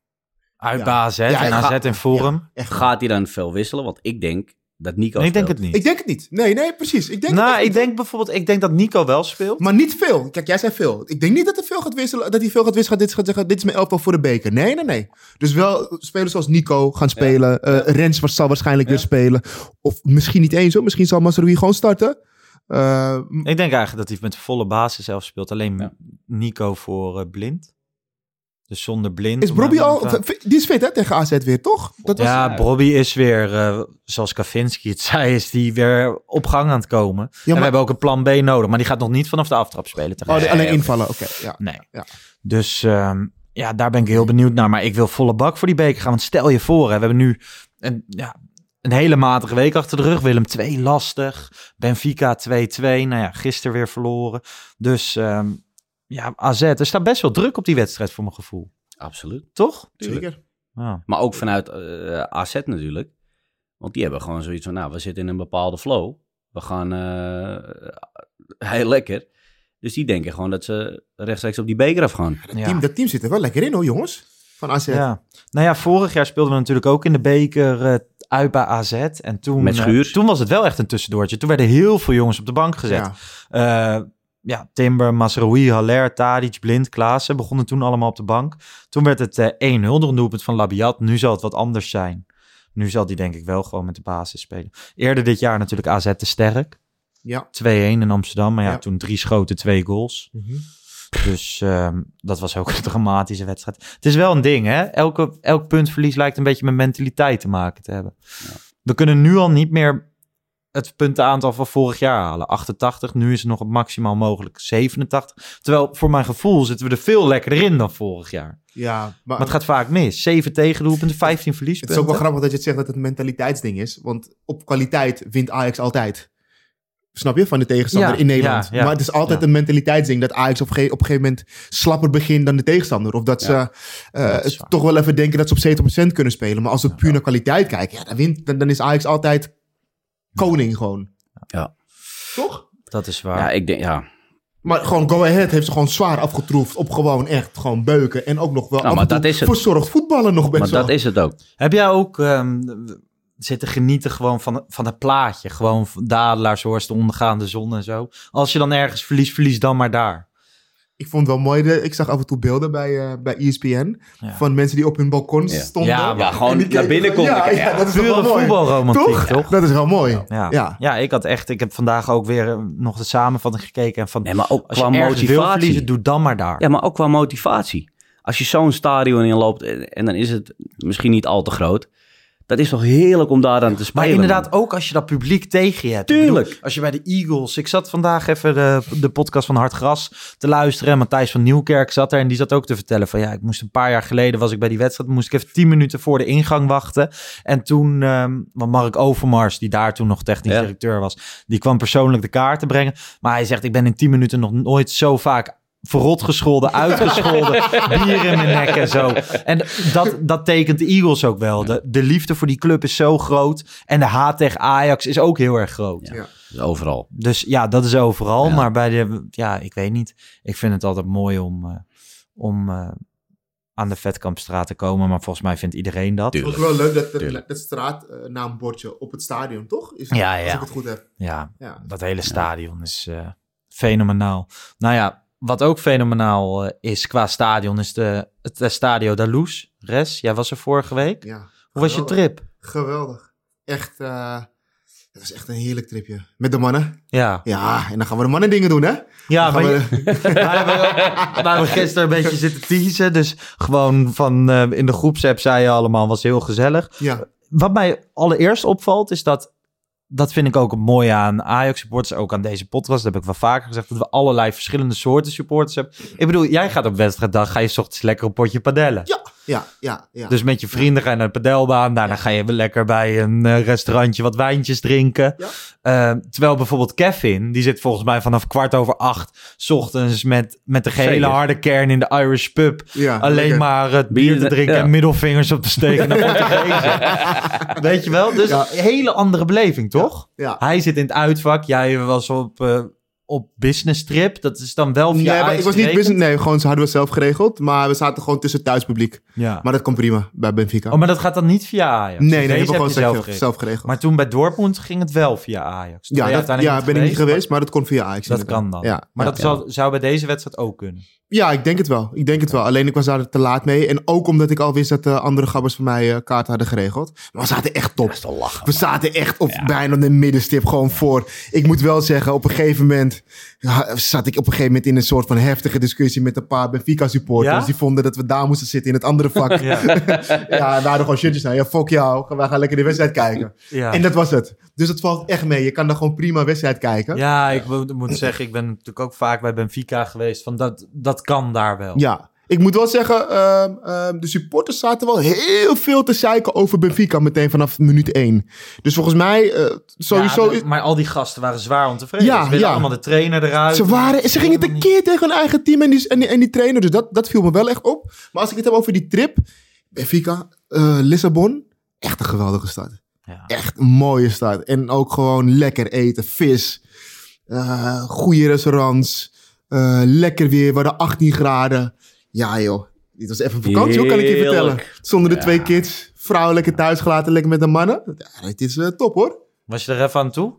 [SPEAKER 1] Uit
[SPEAKER 2] Ja.
[SPEAKER 1] AZ
[SPEAKER 2] Ja,
[SPEAKER 1] en AZ in Forum.
[SPEAKER 3] Gaat hij dan veel wisselen? Want ik denk dat Nico
[SPEAKER 1] Nee, ik denk het niet.
[SPEAKER 2] Ik denk het niet. Nee, nee, precies. Ik denk
[SPEAKER 1] nou, ik denk bijvoorbeeld, ik denk dat Nico wel speelt.
[SPEAKER 2] Maar niet veel. Kijk, jij zei veel. Ik denk niet dat, er veel gaat wisselen, dat hij veel gaat wisselen. Dit gaat zeggen, dit is mijn elftal voor de beker. Nee, nee, nee. Dus wel spelers zoals Nico gaan spelen. Eh, Rens was- zal waarschijnlijk weer spelen. Of misschien niet eens hoor. Misschien zal Mazraoui gewoon starten. Eh,
[SPEAKER 1] Ik denk eigenlijk dat hij met volle basis zelf speelt. Alleen Nico voor eh, blind. Dus zonder blind.
[SPEAKER 2] is Bobby al... Die is fit hè, tegen AZ weer, toch? Dat was,
[SPEAKER 1] ja, Bobby is weer, eh, zoals Kavinski het zei, is die weer op gang aan het komen. En we
[SPEAKER 2] maar-
[SPEAKER 1] hebben ook een plan B nodig, maar die gaat nog niet vanaf de aftrap spelen. tegen
[SPEAKER 2] Oh, alleen invallen, oké. ja.
[SPEAKER 1] Nee.
[SPEAKER 2] Ja.
[SPEAKER 1] Dus ehm, ja, daar ben ik heel benieuwd naar. Maar ik wil volle bak voor die beker gaan. Want stel je voor, hè, we hebben nu een, ja, een hele matige week achter de rug. Willem 2 lastig. Benfica 2-2. Nou ja, gisteren weer verloren. Dus ehm, ja, AZ, er staat best wel druk op die wedstrijd voor mijn gevoel.
[SPEAKER 3] Absoluut.
[SPEAKER 1] Toch?
[SPEAKER 2] Zeker.
[SPEAKER 1] Ja.
[SPEAKER 3] Maar ook vanuit eh AZ natuurlijk. Want die hebben gewoon zoiets van, nou, we zitten in een bepaalde flow. We gaan eh, heel lekker. Dus die denken gewoon dat ze rechtstreeks op die beker afgaan.
[SPEAKER 2] Dat, team, dat team zit er wel lekker in hoor, jongens. Van AZ.
[SPEAKER 1] Ja. Nou ja, vorig jaar speelden we natuurlijk ook in de beker eh, uit bij AZ. En toen,
[SPEAKER 3] Met Schuurs.
[SPEAKER 1] toen was het wel echt een tussendoortje. Toen werden heel veel jongens op de bank gezet. Ja, ja Timber, Masraoui, Haller, Tadic, Blind, Klaassen begonnen toen allemaal op de bank. Toen werd het eh 1-0 door een doelpunt van Labiat. Nu zal het wat anders zijn. Nu zal die denk ik wel gewoon met de basis spelen. Eerder dit jaar natuurlijk AZ te sterk.
[SPEAKER 2] Ja.
[SPEAKER 1] 2-1 in Amsterdam. Maar ja,
[SPEAKER 2] Ja.
[SPEAKER 1] toen drie schoten, twee goals.
[SPEAKER 2] Mhm.
[SPEAKER 1] Dus ehm, dat was ook een dramatische wedstrijd. Het is wel een ding, hè? Elke, elk puntverlies lijkt een beetje met mentaliteit te maken te hebben. We kunnen nu al niet meer het puntenaantal van vorig jaar halen. 88, nu is het nog het maximaal mogelijk 87. Terwijl voor mijn gevoel zitten we er veel lekkerder in dan vorig jaar.
[SPEAKER 2] Ja, maar,
[SPEAKER 1] Maar het gaat vaak mis. 7 tegendoelpunten, 15
[SPEAKER 2] het is
[SPEAKER 1] verliespunten.
[SPEAKER 2] ook wel grappig dat je het zegt dat het een mentaliteitsding is. Want op kwaliteit wint Ajax altijd. Snap je? Van de tegenstander
[SPEAKER 1] Ja,
[SPEAKER 2] in Nederland.
[SPEAKER 1] ja, ja,
[SPEAKER 2] maar het is altijd een mentaliteitsding dat Ajax op, ge- op een gegeven moment slapper begint dan de tegenstander. Of dat ze eh,
[SPEAKER 1] dat
[SPEAKER 2] het toch wel even denken dat ze op 70% kunnen spelen. Maar als we puur naar kwaliteit kijken, ja, dan, wint, dan, dan is Ajax altijd koning gewoon.
[SPEAKER 3] Ja.
[SPEAKER 2] Toch?
[SPEAKER 1] Dat is waar.
[SPEAKER 3] Ja, ik denk, ja.
[SPEAKER 2] Maar gewoon Go Ahead heeft ze gewoon zwaar afgetroefd op gewoon echt gewoon beuken. En ook nog wel
[SPEAKER 3] Nou, maar dat is het.
[SPEAKER 2] verzorgd voetballen nog best
[SPEAKER 3] Maar
[SPEAKER 2] wel.
[SPEAKER 3] dat is het ook.
[SPEAKER 1] Heb jij ook ehm, zitten genieten gewoon van, van het plaatje? Gewoon van de Adelaarshorst, de ondergaande zon en zo. Als je dan ergens verliest, verlies dan maar daar.
[SPEAKER 2] Ik vond het wel mooi. De, ik zag af en toe beelden bij, eh, bij ESPN.
[SPEAKER 1] Ja.
[SPEAKER 2] Van mensen die op hun balkon
[SPEAKER 3] Ja.
[SPEAKER 2] stonden.
[SPEAKER 1] Ja, maar
[SPEAKER 3] Ja, gewoon
[SPEAKER 2] die
[SPEAKER 3] naar binnen konden
[SPEAKER 2] Ja, ja, dat is wel mooi.
[SPEAKER 1] voetbalromantiek, toch?
[SPEAKER 2] Dat is wel mooi.
[SPEAKER 1] Ja.
[SPEAKER 2] Ja.
[SPEAKER 1] Ja. ik had echt, ik heb vandaag ook weer eh, nog de samenvatting gekeken. En van,
[SPEAKER 3] Nee, maar ook
[SPEAKER 1] als je
[SPEAKER 3] qua
[SPEAKER 1] wil
[SPEAKER 3] motivatie.
[SPEAKER 1] verliezen, doe dan maar daar.
[SPEAKER 3] Ja, maar ook qua motivatie. Als je zo'n stadion inloopt en dan is het misschien niet al te groot. Dat is toch heerlijk om daar aan te spelen.
[SPEAKER 1] Maar inderdaad,
[SPEAKER 3] man.
[SPEAKER 1] ook als je dat publiek tegen je hebt.
[SPEAKER 3] Tuurlijk.
[SPEAKER 1] bedoel, als je bij de Eagles... Ik zat vandaag even de, de podcast van Hard Gras te luisteren. En Matthijs van Nieuwkerk zat er. En die zat ook te vertellen van... Ja, ik moest een paar jaar geleden was ik bij die wedstrijd. Moest ik even tien minuten voor de ingang wachten. En toen... want Mark Overmars, die daar toen nog technisch
[SPEAKER 3] Ja.
[SPEAKER 1] directeur was... Die kwam persoonlijk de kaarten brengen. Maar hij zegt, ik ben in tien minuten nog nooit zo vaak... Verrot gescholden, uitgescholden, bier in mijn nek en zo. En dat, dat tekent de Eagles ook wel. De, de liefde voor die club is zo groot. En de haat tegen Ajax is ook heel erg groot.
[SPEAKER 3] Ja. Dus overal.
[SPEAKER 1] Dus ja, dat is overal.
[SPEAKER 3] Ja.
[SPEAKER 1] Maar bij de, ja, ik weet niet. Ik vind het altijd mooi om, eh, om eh, aan de Vetkampstraat te komen. Maar volgens mij vindt iedereen dat.
[SPEAKER 2] Het is ook wel leuk dat dat, straatnaambordje op het stadion, toch? Is,
[SPEAKER 1] Ja,
[SPEAKER 2] Als
[SPEAKER 1] ja.
[SPEAKER 2] ik het goed heb.
[SPEAKER 1] Ja,
[SPEAKER 2] Ja.
[SPEAKER 1] dat hele stadion is eh, fenomenaal. Nou ja, wat ook fenomenaal eh, is qua stadion is de, het Stadio da Luz. Res, jij was er vorige week.
[SPEAKER 2] Ja.
[SPEAKER 1] Hoe was je trip?
[SPEAKER 2] Geweldig. Echt, eh het was echt een heerlijk tripje. Met de mannen.
[SPEAKER 1] Ja,
[SPEAKER 2] Ja, en dan gaan we de mannen dingen doen, hè?
[SPEAKER 1] ja maar je- we hebben gisteren een beetje zitten teasen. Dus gewoon van eh, in de groepsapp zei je allemaal, was heel gezellig.
[SPEAKER 2] Ja.
[SPEAKER 1] Wat mij allereerst opvalt is dat, dat vind ik ook het mooie aan Ajax supporters, ook aan deze podcast, dat heb ik wel vaker gezegd, dat we allerlei verschillende soorten supporters hebben. Ik bedoel, jij gaat op wedstrijddag, ga je 's ochtends lekker een potje padellen.
[SPEAKER 2] Ja, ja, ja. ja.
[SPEAKER 1] Dus met je vrienden ga je naar de padelbaan. Daarna ga je weer lekker bij een eh, restaurantje wat wijntjes drinken.
[SPEAKER 2] Ja.
[SPEAKER 1] Eh, terwijl bijvoorbeeld Kevin, die zit volgens mij vanaf kwart over acht... 's ochtends met, met de gehele
[SPEAKER 3] Zeker.
[SPEAKER 1] harde kern in de Irish pub.
[SPEAKER 2] ja,
[SPEAKER 1] Alleen
[SPEAKER 2] lekker.
[SPEAKER 1] maar het bier te drinken
[SPEAKER 3] ja.
[SPEAKER 1] en middelvingers op te steken naar. Weet je wel? Dus
[SPEAKER 2] Ja.
[SPEAKER 1] een hele andere beleving, toch?
[SPEAKER 2] Ja.
[SPEAKER 1] Hij zit in het uitvak. Jij was op, eh, op business trip. Dat is dan wel via
[SPEAKER 2] Nee, maar
[SPEAKER 1] Ajax
[SPEAKER 2] ik was niet business. Nee, gewoon, ze hadden we zelf geregeld. Maar we zaten gewoon tussen thuispubliek.
[SPEAKER 1] Ja.
[SPEAKER 2] Maar dat komt prima bij Benfica.
[SPEAKER 1] Oh, maar dat gaat dan niet via Ajax?
[SPEAKER 2] Nee,
[SPEAKER 1] Dus
[SPEAKER 2] nee, hebben we gewoon
[SPEAKER 1] zelf geregeld.
[SPEAKER 2] zelf geregeld.
[SPEAKER 1] Maar toen bij Dortmund ging het wel via Ajax. Toen
[SPEAKER 2] ja, dat, ja ben ik niet geweest, maar dat kon via Ajax.
[SPEAKER 1] Dat
[SPEAKER 2] inderdaad.
[SPEAKER 1] kan dan.
[SPEAKER 2] Ja,
[SPEAKER 1] maar
[SPEAKER 2] ja,
[SPEAKER 1] dat
[SPEAKER 2] ja.
[SPEAKER 1] Zal, zou bij deze wedstrijd ook kunnen.
[SPEAKER 2] Ja, ik denk het wel. Ik denk het wel. Alleen ik was daar te laat mee. En ook omdat ik al wist dat de andere gabbers van mij eh kaart hadden geregeld. Maar we zaten echt top. we zaten echt op bijna de middenstip gewoon voor. Ik moet wel zeggen, op een gegeven moment zat ik op een gegeven moment in een soort van heftige discussie met een paar Benfica supporters.
[SPEAKER 1] Ja?
[SPEAKER 2] Die vonden dat we daar moesten zitten in het andere vak.
[SPEAKER 1] Ja.
[SPEAKER 2] ja, daar gewoon shirtjes aan. Ja, fuck jou. Wij gaan lekker de wedstrijd kijken.
[SPEAKER 1] Ja.
[SPEAKER 2] En dat was het. Dus het valt echt mee. Je kan daar gewoon prima wedstrijd kijken.
[SPEAKER 1] Ja, ik moet, moet zeggen, ik ben natuurlijk ook vaak bij Benfica geweest. Van dat, dat kan daar wel.
[SPEAKER 2] Ja, ik moet wel zeggen, ehm, ehm, de supporters zaten wel heel veel te zeiken over Benfica meteen vanaf minuut 1. Dus volgens mij, eh, sowieso...
[SPEAKER 1] Ja, maar al die gasten waren zwaar ontevreden.
[SPEAKER 2] Ja,
[SPEAKER 1] Ze willen
[SPEAKER 2] ja.
[SPEAKER 1] allemaal de trainer eruit.
[SPEAKER 2] ze, waren, ze gingen tekeer tegen hun eigen team en die, en die, en die trainer. Dus dat, dat viel me wel echt op. Maar als ik het heb over die trip, Benfica, eh, Lissabon, echt een geweldige stad.
[SPEAKER 1] Ja.
[SPEAKER 2] Echt een mooie stad. En ook gewoon lekker eten, vis, eh goede restaurants, eh, lekker weer, we hadden 18 graden. Ja joh, dit was even vakantie, hoe kan ik je vertellen. Zonder de
[SPEAKER 3] Ja.
[SPEAKER 2] twee kids, vrouw lekker thuis gelaten, lekker met de mannen. Ja, dit is eh, top hoor.
[SPEAKER 1] Was je er even aan toe?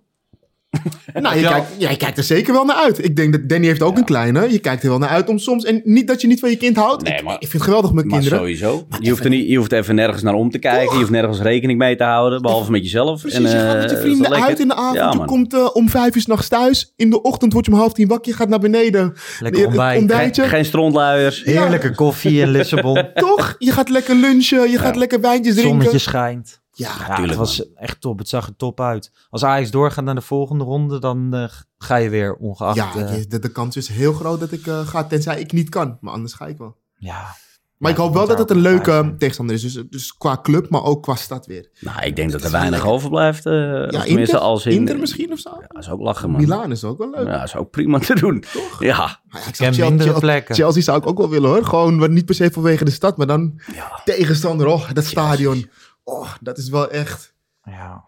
[SPEAKER 2] Nou, je
[SPEAKER 1] Ja.
[SPEAKER 2] kijkt, ja, je kijkt er zeker wel naar uit. Ik denk dat Danny heeft ook een kleine. Je kijkt er wel naar uit om soms... En niet dat je niet van je kind houdt.
[SPEAKER 3] Nee,
[SPEAKER 2] ik,
[SPEAKER 3] maar-
[SPEAKER 2] ik vind het geweldig met
[SPEAKER 3] Maar
[SPEAKER 2] kinderen.
[SPEAKER 3] sowieso. Je hoeft, er niet, je hoeft even nergens naar om te kijken. Je hoeft nergens rekening mee te houden. Behalve met jezelf.
[SPEAKER 2] Precies,
[SPEAKER 3] En,
[SPEAKER 2] je gaat
[SPEAKER 3] eh,
[SPEAKER 2] met je vrienden uit in de avond.
[SPEAKER 3] Ja,
[SPEAKER 2] je komt eh, om vijf uur s'nachts thuis. In de ochtend word je om half tien wakker. Je gaat naar beneden.
[SPEAKER 1] Lekker ontbijt.
[SPEAKER 2] ontbijtje.
[SPEAKER 3] Geen, geen strontluiers.
[SPEAKER 2] Ja.
[SPEAKER 1] Heerlijke koffie in Lissabon.
[SPEAKER 2] Toch? Je gaat lekker lunchen. Je gaat lekker wijntjes
[SPEAKER 1] Het
[SPEAKER 2] drinken.
[SPEAKER 1] zonnetje schijnt.
[SPEAKER 2] Ja,
[SPEAKER 1] het was echt top. Het zag er top uit. Als Ajax doorgaat naar de volgende ronde, dan eh, ga je weer ongeacht.
[SPEAKER 2] ja
[SPEAKER 1] eh,
[SPEAKER 2] je- de, de kans is heel groot dat ik eh, ga. Tenzij ik niet kan. Maar anders ga ik wel.
[SPEAKER 1] ja.
[SPEAKER 2] Maar
[SPEAKER 1] Ja,
[SPEAKER 2] ik hoop wel dat het een leuke
[SPEAKER 1] zijn.
[SPEAKER 2] tegenstander is. Dus, dus qua club, maar ook qua stad weer.
[SPEAKER 3] Nou, ik denk dat er weinig overblijft. eh
[SPEAKER 2] Ja, Inter,
[SPEAKER 3] als in...
[SPEAKER 2] Inter misschien of zo.
[SPEAKER 3] Ja, dat is ook lachen, man.
[SPEAKER 2] Milaan is ook wel leuk.
[SPEAKER 3] Ja, dat is ook prima te doen. Ja.
[SPEAKER 2] Maar ja, ik
[SPEAKER 1] ken
[SPEAKER 2] Chelsea,
[SPEAKER 1] mindere plekken.
[SPEAKER 2] Chelsea zou ik ook wel willen hoor. Gewoon niet per se vanwege de stad, maar dan tegenstander. Oh, dat stadion. Oh, dat is wel echt.
[SPEAKER 1] ja.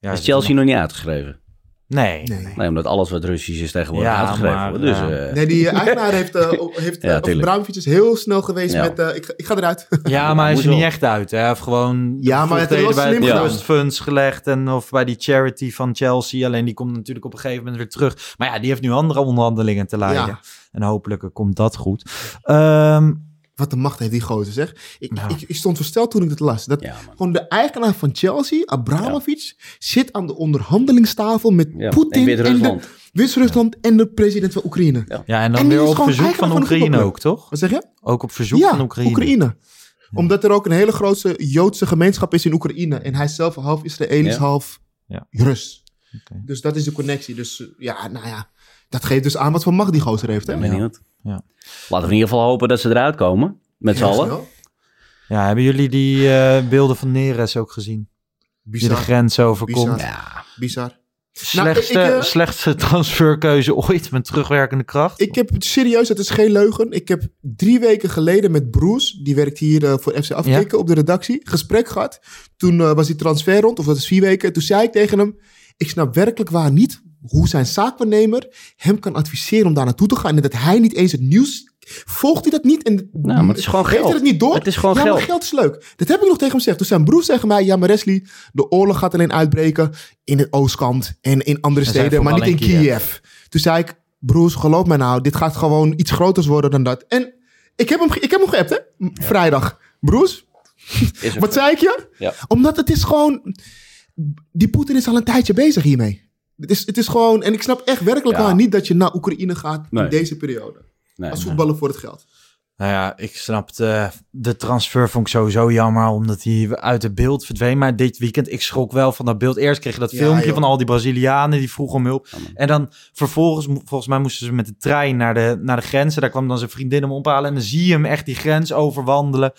[SPEAKER 1] ja
[SPEAKER 3] Is Chelsea nog niet uitgeschreven?
[SPEAKER 1] Nee.
[SPEAKER 2] Nee.
[SPEAKER 3] Nee, omdat alles wat Russisch is tegenwoordig
[SPEAKER 1] Ja, maar,
[SPEAKER 3] wordt. Dus,
[SPEAKER 1] ja.
[SPEAKER 3] eh,
[SPEAKER 2] Nee, die eigenaar heeft, eh, heeft
[SPEAKER 3] Ja,
[SPEAKER 2] eh, of
[SPEAKER 3] tuurlijk.
[SPEAKER 2] Bramovic is heel snel geweest
[SPEAKER 3] Ja.
[SPEAKER 2] met. eh, ik, ga- ik ga eruit.
[SPEAKER 1] Ja, maar hij is
[SPEAKER 3] moet
[SPEAKER 1] er niet echt uit. Hij heeft gewoon
[SPEAKER 2] Ja, maar het wel
[SPEAKER 1] bij
[SPEAKER 2] slim
[SPEAKER 1] de
[SPEAKER 3] gedaan.
[SPEAKER 1] trust funds gelegd en of bij die charity van Chelsea. Alleen die komt natuurlijk op een gegeven moment weer terug. Maar ja, die heeft nu andere onderhandelingen te leiden.
[SPEAKER 2] Ja.
[SPEAKER 1] En hopelijk komt dat goed. Ehm,
[SPEAKER 2] Wat een macht heeft die gozer, zeg. Ik,
[SPEAKER 1] Ja.
[SPEAKER 2] ik, ik stond versteld toen ik dat las. Dat
[SPEAKER 3] Ja,
[SPEAKER 2] gewoon de eigenaar van Chelsea, Abramovic, zit aan de onderhandelingstafel met
[SPEAKER 3] Ja,
[SPEAKER 2] Poetin
[SPEAKER 3] in Wit-Rusland.
[SPEAKER 2] de Wit-Rusland en de president van Oekraïne.
[SPEAKER 3] Ja.
[SPEAKER 1] ja, en dan
[SPEAKER 2] En
[SPEAKER 1] weer op verzoek van
[SPEAKER 2] de
[SPEAKER 1] Oekraïne ook, toch?
[SPEAKER 2] Wat zeg je?
[SPEAKER 1] Ook op verzoek
[SPEAKER 2] ja,
[SPEAKER 1] van Oekraïne.
[SPEAKER 2] Omdat er ook een hele grote Joodse gemeenschap is in Oekraïne. En hij is zelf half Israëlisch,
[SPEAKER 3] Ja.
[SPEAKER 2] half
[SPEAKER 1] Ja.
[SPEAKER 2] Rus.
[SPEAKER 1] Oké.
[SPEAKER 2] Dus dat is de connectie. Dus eh, ja, nou ja. Dat geeft dus aan wat voor macht die gozer heeft. Hè?
[SPEAKER 3] Ik ben benieuwd.
[SPEAKER 1] Ja.
[SPEAKER 3] Laten we in ieder geval hopen dat ze eruit komen. Met z'n allen.
[SPEAKER 1] Ja, hebben jullie die eh, beelden van Neres ook gezien? Die de
[SPEAKER 2] Bizar.
[SPEAKER 1] grens overkomt.
[SPEAKER 2] Bizar.
[SPEAKER 3] Ja,
[SPEAKER 2] Bizar.
[SPEAKER 1] Slechtste,
[SPEAKER 2] Nou, ik, eh,
[SPEAKER 1] slechtste transferkeuze ooit met terugwerkende kracht.
[SPEAKER 2] Ik heb serieus, het is geen leugen. Ik heb drie weken geleden met Bruce, die werkt hier eh, voor FC Afkikken op de redactie, gesprek gehad. Toen eh, was die transfer rond, of dat is vier weken. Toen zei ik tegen hem, ik snap werkelijk waar niet hoe zijn zaakwaarnemer hem kan adviseren om daar naartoe te gaan. En dat hij niet eens het nieuws... Volgt hij dat niet? En
[SPEAKER 3] Nou, maar het is gewoon geld.
[SPEAKER 2] hij dat niet door?
[SPEAKER 3] Het is gewoon
[SPEAKER 2] ja,
[SPEAKER 3] geld.
[SPEAKER 2] maar geld is leuk. Dat heb ik nog tegen hem gezegd. Toen zijn broer tegen mij, ja maar Wesley, de oorlog gaat alleen uitbreken in het oostkant en in andere
[SPEAKER 1] En
[SPEAKER 2] steden, maar niet in Kiev.
[SPEAKER 1] Kiev.
[SPEAKER 2] Toen zei ik, broers, geloof mij nou, dit gaat gewoon iets groters worden dan dat. En ik heb hem, ik heb hem geappt, hè? Vrijdag. Broers, wat zei ik je?
[SPEAKER 3] Ja.
[SPEAKER 2] Omdat het is gewoon, die Poetin is al een tijdje bezig hiermee. Het is, het is gewoon, en ik snap echt werkelijk
[SPEAKER 3] Ja.
[SPEAKER 2] waar niet dat je naar Oekraïne gaat
[SPEAKER 3] Nee.
[SPEAKER 2] in deze periode.
[SPEAKER 3] Nee,
[SPEAKER 2] Als
[SPEAKER 3] nee.
[SPEAKER 2] voetballen voor het geld.
[SPEAKER 1] Nou ja, ik snapte de transfer vond ik sowieso jammer, omdat hij uit het beeld verdween. Maar dit weekend, ik schrok wel van dat beeld. Eerst kreeg je dat
[SPEAKER 2] Ja,
[SPEAKER 1] filmpje
[SPEAKER 2] joh.
[SPEAKER 1] van al die Brazilianen die vroegen om hulp. En dan vervolgens, volgens mij moesten ze met de trein naar de, naar de grenzen. Daar kwam dan zijn vriendin hem ophalen. En dan zie je hem echt die grens overwandelen.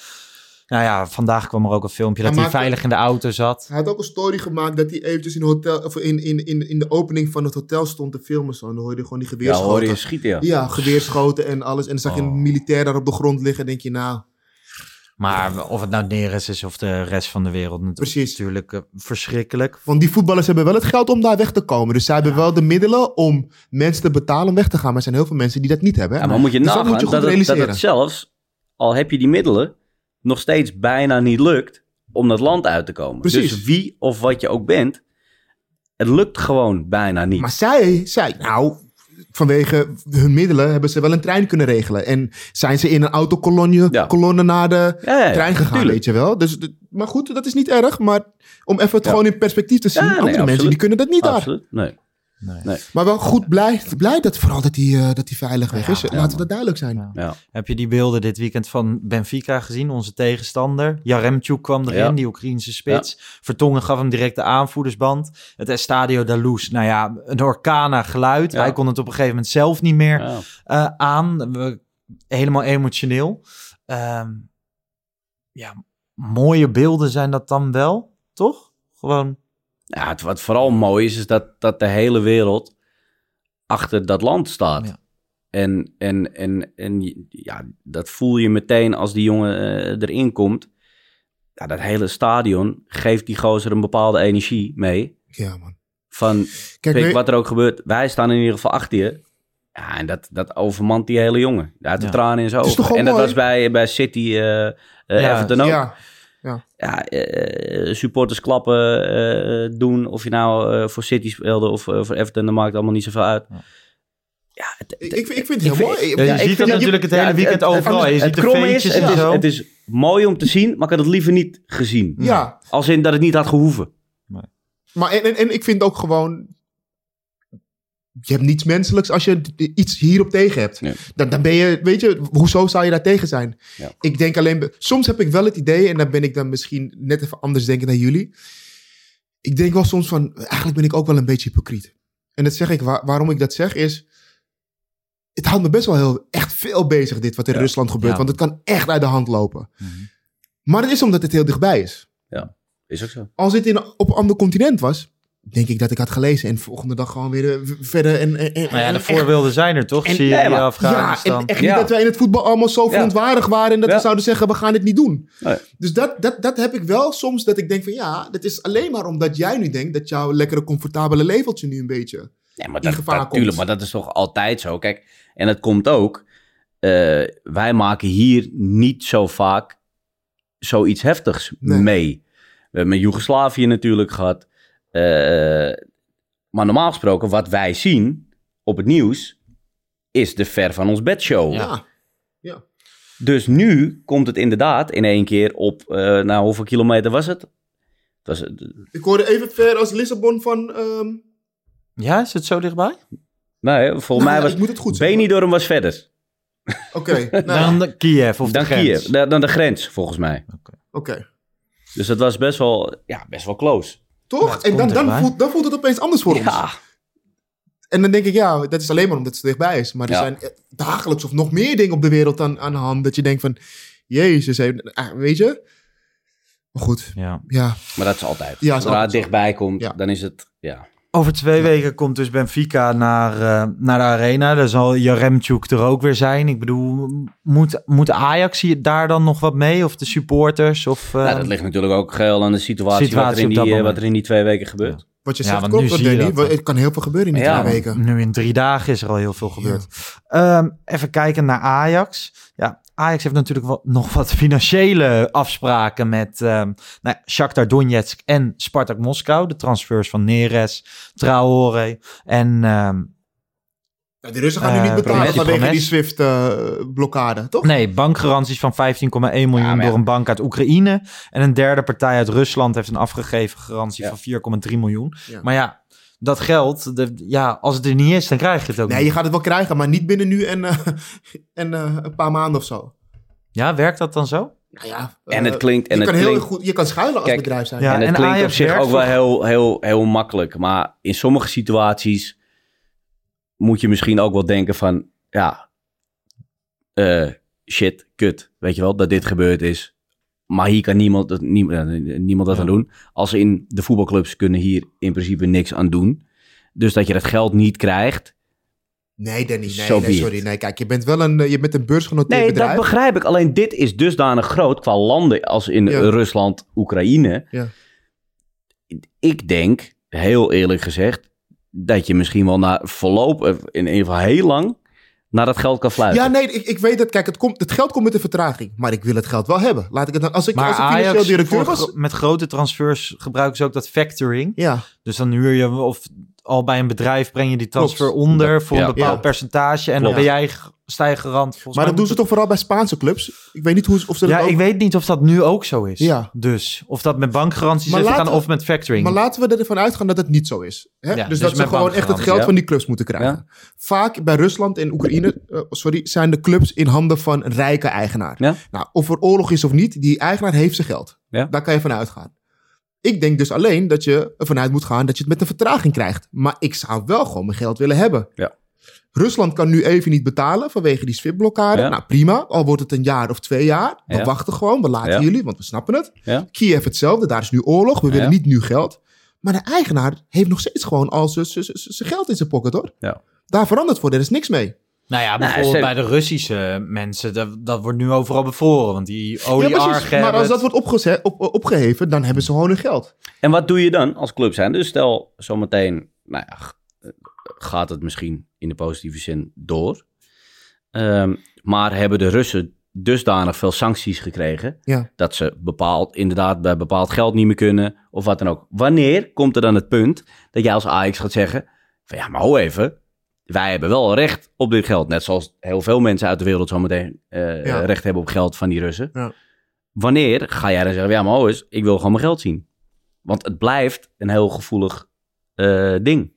[SPEAKER 1] Nou ja, vandaag kwam er ook een filmpje dat
[SPEAKER 2] Hij maakte-
[SPEAKER 1] veilig in de auto zat.
[SPEAKER 2] Hij had ook een story gemaakt dat hij eventjes in, hotel, of in, in, in, in de opening van het hotel stond te filmen. Zo. En dan hoorde je gewoon die
[SPEAKER 3] Ja,
[SPEAKER 2] geweerschoten.
[SPEAKER 3] hoor je schieten, ja.
[SPEAKER 2] Ja, geweerschoten en alles. En dan zag je
[SPEAKER 1] Oh.
[SPEAKER 2] een militair daar op de grond liggen. denk je, nou...
[SPEAKER 1] Maar of het nou Neres is of de rest van de wereld,
[SPEAKER 2] Precies.
[SPEAKER 1] natuurlijk eh, verschrikkelijk.
[SPEAKER 2] Want die voetballers hebben wel het geld om daar weg te komen. Dus zij hebben wel de middelen om mensen te betalen om weg te gaan. Maar er zijn heel veel mensen die dat niet hebben. hè.
[SPEAKER 3] Ja, maar moet je
[SPEAKER 2] Dus dat
[SPEAKER 3] nagaan
[SPEAKER 2] moet je goed
[SPEAKER 3] dat, het, dat het zelfs, al heb je die middelen, nog steeds bijna niet lukt om dat land uit te komen.
[SPEAKER 2] Precies.
[SPEAKER 3] Dus wie of wat je ook bent, het lukt gewoon bijna niet.
[SPEAKER 2] Maar zij, zij, nou, vanwege hun middelen hebben ze wel een trein kunnen regelen. En zijn ze in een autokolonne
[SPEAKER 3] Ja.
[SPEAKER 2] kolonne naar de
[SPEAKER 3] Ja, ja, ja,
[SPEAKER 2] trein gegaan,
[SPEAKER 3] tuurlijk.
[SPEAKER 2] weet je wel. Dus, maar goed, dat is niet erg. Maar om even het gewoon in perspectief te zien.
[SPEAKER 3] Nee,
[SPEAKER 2] andere mensen die kunnen dat niet daar.
[SPEAKER 3] Absoluut, nee. nee.
[SPEAKER 2] Maar wel goed blij, blij dat vooral dat hij eh, dat hij veilig weg is.
[SPEAKER 1] Ja,
[SPEAKER 2] Laten we dat duidelijk zijn.
[SPEAKER 3] Ja.
[SPEAKER 1] Heb je die beelden dit weekend van Benfica gezien, onze tegenstander? Jaremchuk kwam erin,
[SPEAKER 3] Ja.
[SPEAKER 1] die Oekraïnse spits. Vertongen gaf hem direct de aanvoerdersband. Het Estadio da Luz, nou ja, een orkana geluid.
[SPEAKER 3] Ja.
[SPEAKER 1] Hij kon het op een gegeven moment zelf niet meer
[SPEAKER 3] Ja.
[SPEAKER 1] eh, aan. We- helemaal emotioneel. Ehm, ja, mooie beelden zijn dat dan wel, toch? Gewoon,
[SPEAKER 3] Ja, het, wat vooral mooi is, is dat, dat de hele wereld achter dat land staat.
[SPEAKER 1] Ja.
[SPEAKER 3] En, en, en, en ja, dat voel je meteen als die jongen eh, erin komt. Ja, dat hele stadion geeft die gozer een bepaalde energie mee.
[SPEAKER 2] Ja, man.
[SPEAKER 3] Van,
[SPEAKER 2] Kijk,
[SPEAKER 3] wat er ook gebeurt, wij staan in ieder geval achter je. Ja, en dat, dat overmant die hele jongen. Had de
[SPEAKER 1] Ja.
[SPEAKER 3] tranen in zijn ogen. En dat
[SPEAKER 2] mooi?
[SPEAKER 3] was bij, bij City,
[SPEAKER 1] Ja,
[SPEAKER 3] Everton ook.
[SPEAKER 2] Ja,
[SPEAKER 3] Ja, eh, supporters klappen eh, doen. Of je nou eh, voor City speelde of voor Everton, dat maakt allemaal niet zoveel uit. Ja, het,
[SPEAKER 2] ik, ik, vind- ik vind het heel mooi.
[SPEAKER 1] Ja, je ziet dat natuurlijk het
[SPEAKER 3] ja,
[SPEAKER 1] hele weekend overal. Je
[SPEAKER 3] het
[SPEAKER 1] ziet de
[SPEAKER 3] het
[SPEAKER 1] en
[SPEAKER 3] is,
[SPEAKER 1] zo.
[SPEAKER 3] het is mooi om te zien, maar ik had het liever niet gezien.
[SPEAKER 2] Ja,
[SPEAKER 3] Als in dat het niet had gehoeven.
[SPEAKER 2] maar en, en, en ik vind ook gewoon... Je hebt niets menselijks als je iets hierop tegen hebt.
[SPEAKER 3] Ja.
[SPEAKER 2] Dan, dan ben je, weet je, hoezo zou je daar tegen zijn?
[SPEAKER 3] Ja.
[SPEAKER 2] Ik denk alleen, soms heb ik wel het idee, en dan ben ik dan misschien net even anders denken dan jullie. Ik denk wel soms van, eigenlijk ben ik ook wel een beetje hypocriet. En dat zeg ik, waar- waarom ik dat zeg is, het houdt me best wel heel, echt veel bezig dit wat in
[SPEAKER 3] Ja.
[SPEAKER 2] Rusland gebeurt.
[SPEAKER 1] Ja.
[SPEAKER 2] Want het kan echt uit de hand lopen. Maar het is omdat het heel dichtbij is.
[SPEAKER 3] Is ook zo.
[SPEAKER 2] Als dit in, op een ander continent was, denk ik dat ik had gelezen. En de volgende dag gewoon weer eh, verder. En, en, en,
[SPEAKER 1] nou ja,
[SPEAKER 2] en-
[SPEAKER 1] de voorbeelden zijn er toch?
[SPEAKER 2] en-
[SPEAKER 1] Syrië,
[SPEAKER 3] maar-
[SPEAKER 2] ja,
[SPEAKER 1] Afghanistan.
[SPEAKER 2] en echt niet
[SPEAKER 3] Ja.
[SPEAKER 2] dat wij in het voetbal allemaal zo
[SPEAKER 3] Ja.
[SPEAKER 2] verontwaardigd waren. En dat
[SPEAKER 3] Ja.
[SPEAKER 2] we zouden zeggen, we gaan dit niet doen.
[SPEAKER 3] Nee.
[SPEAKER 2] Dus dat, dat, dat heb ik wel soms. Dat ik denk van ja, dat is alleen maar omdat jij nu denkt dat jouw lekkere comfortabele leveltje nu een beetje...
[SPEAKER 3] Nee, maar
[SPEAKER 2] in
[SPEAKER 3] dat,
[SPEAKER 2] gevaar
[SPEAKER 3] dat,
[SPEAKER 2] komt.
[SPEAKER 3] tuurlijk, maar dat is toch altijd zo. Kijk, en het komt ook. eh, wij maken hier niet zo vaak zoiets heftigs
[SPEAKER 2] Nee.
[SPEAKER 3] mee. We hebben met Joegoslavië natuurlijk gehad. Eh, maar normaal gesproken, wat wij zien op het nieuws, is de ver van ons bedshow.
[SPEAKER 2] Ja.
[SPEAKER 3] Dus nu komt het inderdaad in één keer op, eh nou hoeveel kilometer was het? Het was, eh,
[SPEAKER 2] Ik hoorde even ver als Lissabon van... ehm,
[SPEAKER 1] Ja, is het zo dichtbij?
[SPEAKER 3] nee, volgens
[SPEAKER 2] nou,
[SPEAKER 3] mij
[SPEAKER 2] ik
[SPEAKER 3] was
[SPEAKER 2] moet het goed zeggen.
[SPEAKER 3] Benidorm was verder.
[SPEAKER 2] Oké, nou,
[SPEAKER 1] Dan Kiev of
[SPEAKER 3] Dan
[SPEAKER 1] de grens.
[SPEAKER 3] Kiev, dan de grens volgens mij.
[SPEAKER 2] oké.
[SPEAKER 3] Dus dat was best wel, ja, best wel close.
[SPEAKER 2] Toch? en dan, dan, voelt, dan voelt het opeens anders voor ons.
[SPEAKER 3] Ja,
[SPEAKER 2] En dan denk ik, ja, dat is alleen maar omdat het dichtbij is. Maar er
[SPEAKER 3] Ja.
[SPEAKER 2] zijn eh, dagelijks of nog meer dingen op de wereld aan, aan de hand. Dat je denkt van, jezus, ah, weet je? Maar goed,
[SPEAKER 1] Ja.
[SPEAKER 2] ja.
[SPEAKER 3] maar dat is altijd.
[SPEAKER 2] Ja,
[SPEAKER 3] Zodra het dichtbij komt,
[SPEAKER 2] Ja.
[SPEAKER 3] dan is het, ja.
[SPEAKER 1] Over twee weken komt dus Benfica naar, eh, naar de arena. Daar zal Jaremchuk er ook weer zijn. Ik bedoel, moet, moet Ajax hier daar dan nog wat mee? Of de supporters? Of, eh,
[SPEAKER 3] nou, dat ligt natuurlijk ook geheel aan de situatie,
[SPEAKER 1] Situatie
[SPEAKER 3] wat, er die, eh, wat er in die twee weken gebeurt.
[SPEAKER 2] Wat je
[SPEAKER 1] Ja,
[SPEAKER 2] zegt klopt,
[SPEAKER 1] je
[SPEAKER 2] Danny.
[SPEAKER 1] dat.
[SPEAKER 2] Het kan heel veel gebeuren in die
[SPEAKER 3] Ja,
[SPEAKER 2] twee weken.
[SPEAKER 1] Nu in drie dagen is er al heel veel gebeurd. Ehm, even kijken naar Ajax. Ja, Ajax heeft natuurlijk wel, nog wat financiële afspraken met ehm nou, Shakhtar Donetsk en Spartak Moskou. De transfers van Neres, Traoré en ehm,
[SPEAKER 2] Ja, de Russen gaan nu
[SPEAKER 1] Eh,
[SPEAKER 2] niet betalen
[SPEAKER 1] Promes-
[SPEAKER 2] vanwege
[SPEAKER 1] Promes.
[SPEAKER 2] die SWIFT-blokkade, toch?
[SPEAKER 1] nee, bankgaranties van 15,1 miljoen
[SPEAKER 3] Ja, maar ja.
[SPEAKER 1] door een bank uit Oekraïne. En een derde partij uit Rusland heeft een afgegeven garantie
[SPEAKER 3] Ja.
[SPEAKER 1] van 4,3 miljoen.
[SPEAKER 2] Ja.
[SPEAKER 1] Maar ja, dat geld, de, ja, als het er niet is, dan krijg je het ook
[SPEAKER 2] Nee,
[SPEAKER 1] niet.
[SPEAKER 2] je gaat het wel krijgen, maar niet binnen nu en, eh, en eh, een paar maanden of zo.
[SPEAKER 1] Ja, werkt dat dan zo?
[SPEAKER 2] Nou ja,
[SPEAKER 3] En
[SPEAKER 2] eh,
[SPEAKER 3] het klinkt- en
[SPEAKER 2] je,
[SPEAKER 3] het
[SPEAKER 2] kan heel
[SPEAKER 3] klinkt-
[SPEAKER 2] goed, je kan schuilen als
[SPEAKER 3] Kijk,
[SPEAKER 2] bedrijf zijn.
[SPEAKER 1] Ja,
[SPEAKER 3] en het
[SPEAKER 1] en
[SPEAKER 3] klinkt
[SPEAKER 1] Ajax
[SPEAKER 3] op zich ook wel heel, heel, heel makkelijk. Maar in sommige situaties moet je misschien ook wel denken van... Ja, eh, shit, kut. Weet je wel, dat dit gebeurd is. Maar hier kan niemand, dat- nie- eh, niemand dat
[SPEAKER 1] Ja.
[SPEAKER 3] aan doen. Als in de voetbalclubs kunnen hier in principe niks aan doen. Dus dat je dat geld niet krijgt.
[SPEAKER 2] Nee, Danny, nee, nee, sorry. Nee, kijk, je bent wel een, eh, je bent een beursgenoteerd
[SPEAKER 3] Nee,
[SPEAKER 2] bedrijf.
[SPEAKER 3] dat begrijp ik. Alleen dit is dusdanig groot qua landen als in
[SPEAKER 2] Ja.
[SPEAKER 3] Rusland, Oekraïne.
[SPEAKER 2] Ja.
[SPEAKER 3] Ik denk, heel eerlijk gezegd, dat je misschien wel na verloop, eh, in ieder geval heel lang, naar dat geld kan fluiten.
[SPEAKER 2] Ja, nee, ik, ik weet het. Kijk, het, komt, het geld komt met een vertraging. Maar ik wil het geld wel hebben. Laat ik het dan, als ik,
[SPEAKER 1] Maar
[SPEAKER 2] als ik financieel
[SPEAKER 1] Ajax,
[SPEAKER 2] directeur was...
[SPEAKER 1] gro- met grote transfers gebruiken ze ook dat factoring.
[SPEAKER 2] Ja,
[SPEAKER 1] Dus dan huur je, of al bij een bedrijf breng je die transfer
[SPEAKER 2] Klopt.
[SPEAKER 1] onder voor
[SPEAKER 3] Ja.
[SPEAKER 1] een bepaald
[SPEAKER 2] Ja.
[SPEAKER 1] percentage. En dan ben jij garant. Volgens
[SPEAKER 2] maar dat doen ze toch vooral bij Spaanse clubs? Ik weet niet hoe, of ze
[SPEAKER 1] Ja,
[SPEAKER 2] ook...
[SPEAKER 1] ik weet niet of dat nu ook zo is.
[SPEAKER 2] Ja.
[SPEAKER 1] Dus of dat met bankgaranties
[SPEAKER 2] Maar
[SPEAKER 1] is
[SPEAKER 2] we-
[SPEAKER 1] of met factoring.
[SPEAKER 2] Maar laten we ervan uitgaan dat het niet zo is. Hè?
[SPEAKER 1] Ja,
[SPEAKER 2] dus,
[SPEAKER 1] dus
[SPEAKER 2] dat ze gewoon echt het geld
[SPEAKER 3] ja.
[SPEAKER 2] van die clubs moeten krijgen. Vaak bij Rusland en Oekraïne eh, sorry, zijn de clubs in handen van een rijke eigenaar.
[SPEAKER 3] Ja.
[SPEAKER 2] Nou, of er oorlog is of niet, die eigenaar heeft zijn geld.
[SPEAKER 3] Ja.
[SPEAKER 2] Daar kan je van uitgaan. Ik denk dus alleen dat je ervan uit moet gaan dat je het met een vertraging krijgt. Maar ik zou wel gewoon mijn geld willen hebben.
[SPEAKER 3] Ja.
[SPEAKER 2] Rusland kan nu even niet betalen vanwege die SWIFT-blokkade.
[SPEAKER 3] Ja.
[SPEAKER 2] Nou, prima. Al wordt het een jaar of twee jaar. We
[SPEAKER 3] Ja.
[SPEAKER 2] wachten gewoon. We laten jullie, want we snappen het. Kiev hetzelfde. Daar is nu oorlog. We willen niet nu geld. Maar de eigenaar heeft nog steeds gewoon al zijn- geld in zijn pocket, hoor.
[SPEAKER 3] Ja.
[SPEAKER 2] Daar verandert voor. Er is niks mee.
[SPEAKER 1] Nou ja,
[SPEAKER 3] Nou,
[SPEAKER 1] bijvoorbeeld
[SPEAKER 3] ze-
[SPEAKER 1] bij de Russische mensen, dat, dat wordt nu overal bevroren. Want die
[SPEAKER 2] Ja,
[SPEAKER 1] olieargen
[SPEAKER 2] precies. Maar als dat wordt opgeze- op, opgeheven, dan hebben ze gewoon hun geld.
[SPEAKER 3] En wat doe je dan als club zijn? Dus stel zometeen, nou ja, g- gaat het misschien in de positieve zin door. Ehm, maar hebben de Russen dusdanig veel sancties gekregen
[SPEAKER 2] Ja.
[SPEAKER 3] dat ze bepaald, inderdaad bij bepaald geld niet meer kunnen of wat dan ook. Wanneer komt er dan het punt dat jij als Ajax gaat zeggen van ja, maar ho even, wij hebben wel recht op dit geld. Net zoals heel veel mensen uit de wereld zometeen
[SPEAKER 2] Ja.
[SPEAKER 3] recht hebben op geld van die Russen.
[SPEAKER 2] Ja.
[SPEAKER 3] Wanneer ga jij dan zeggen, ja maar eens, ik wil gewoon mijn geld zien. Want het blijft een heel gevoelig eh, ding.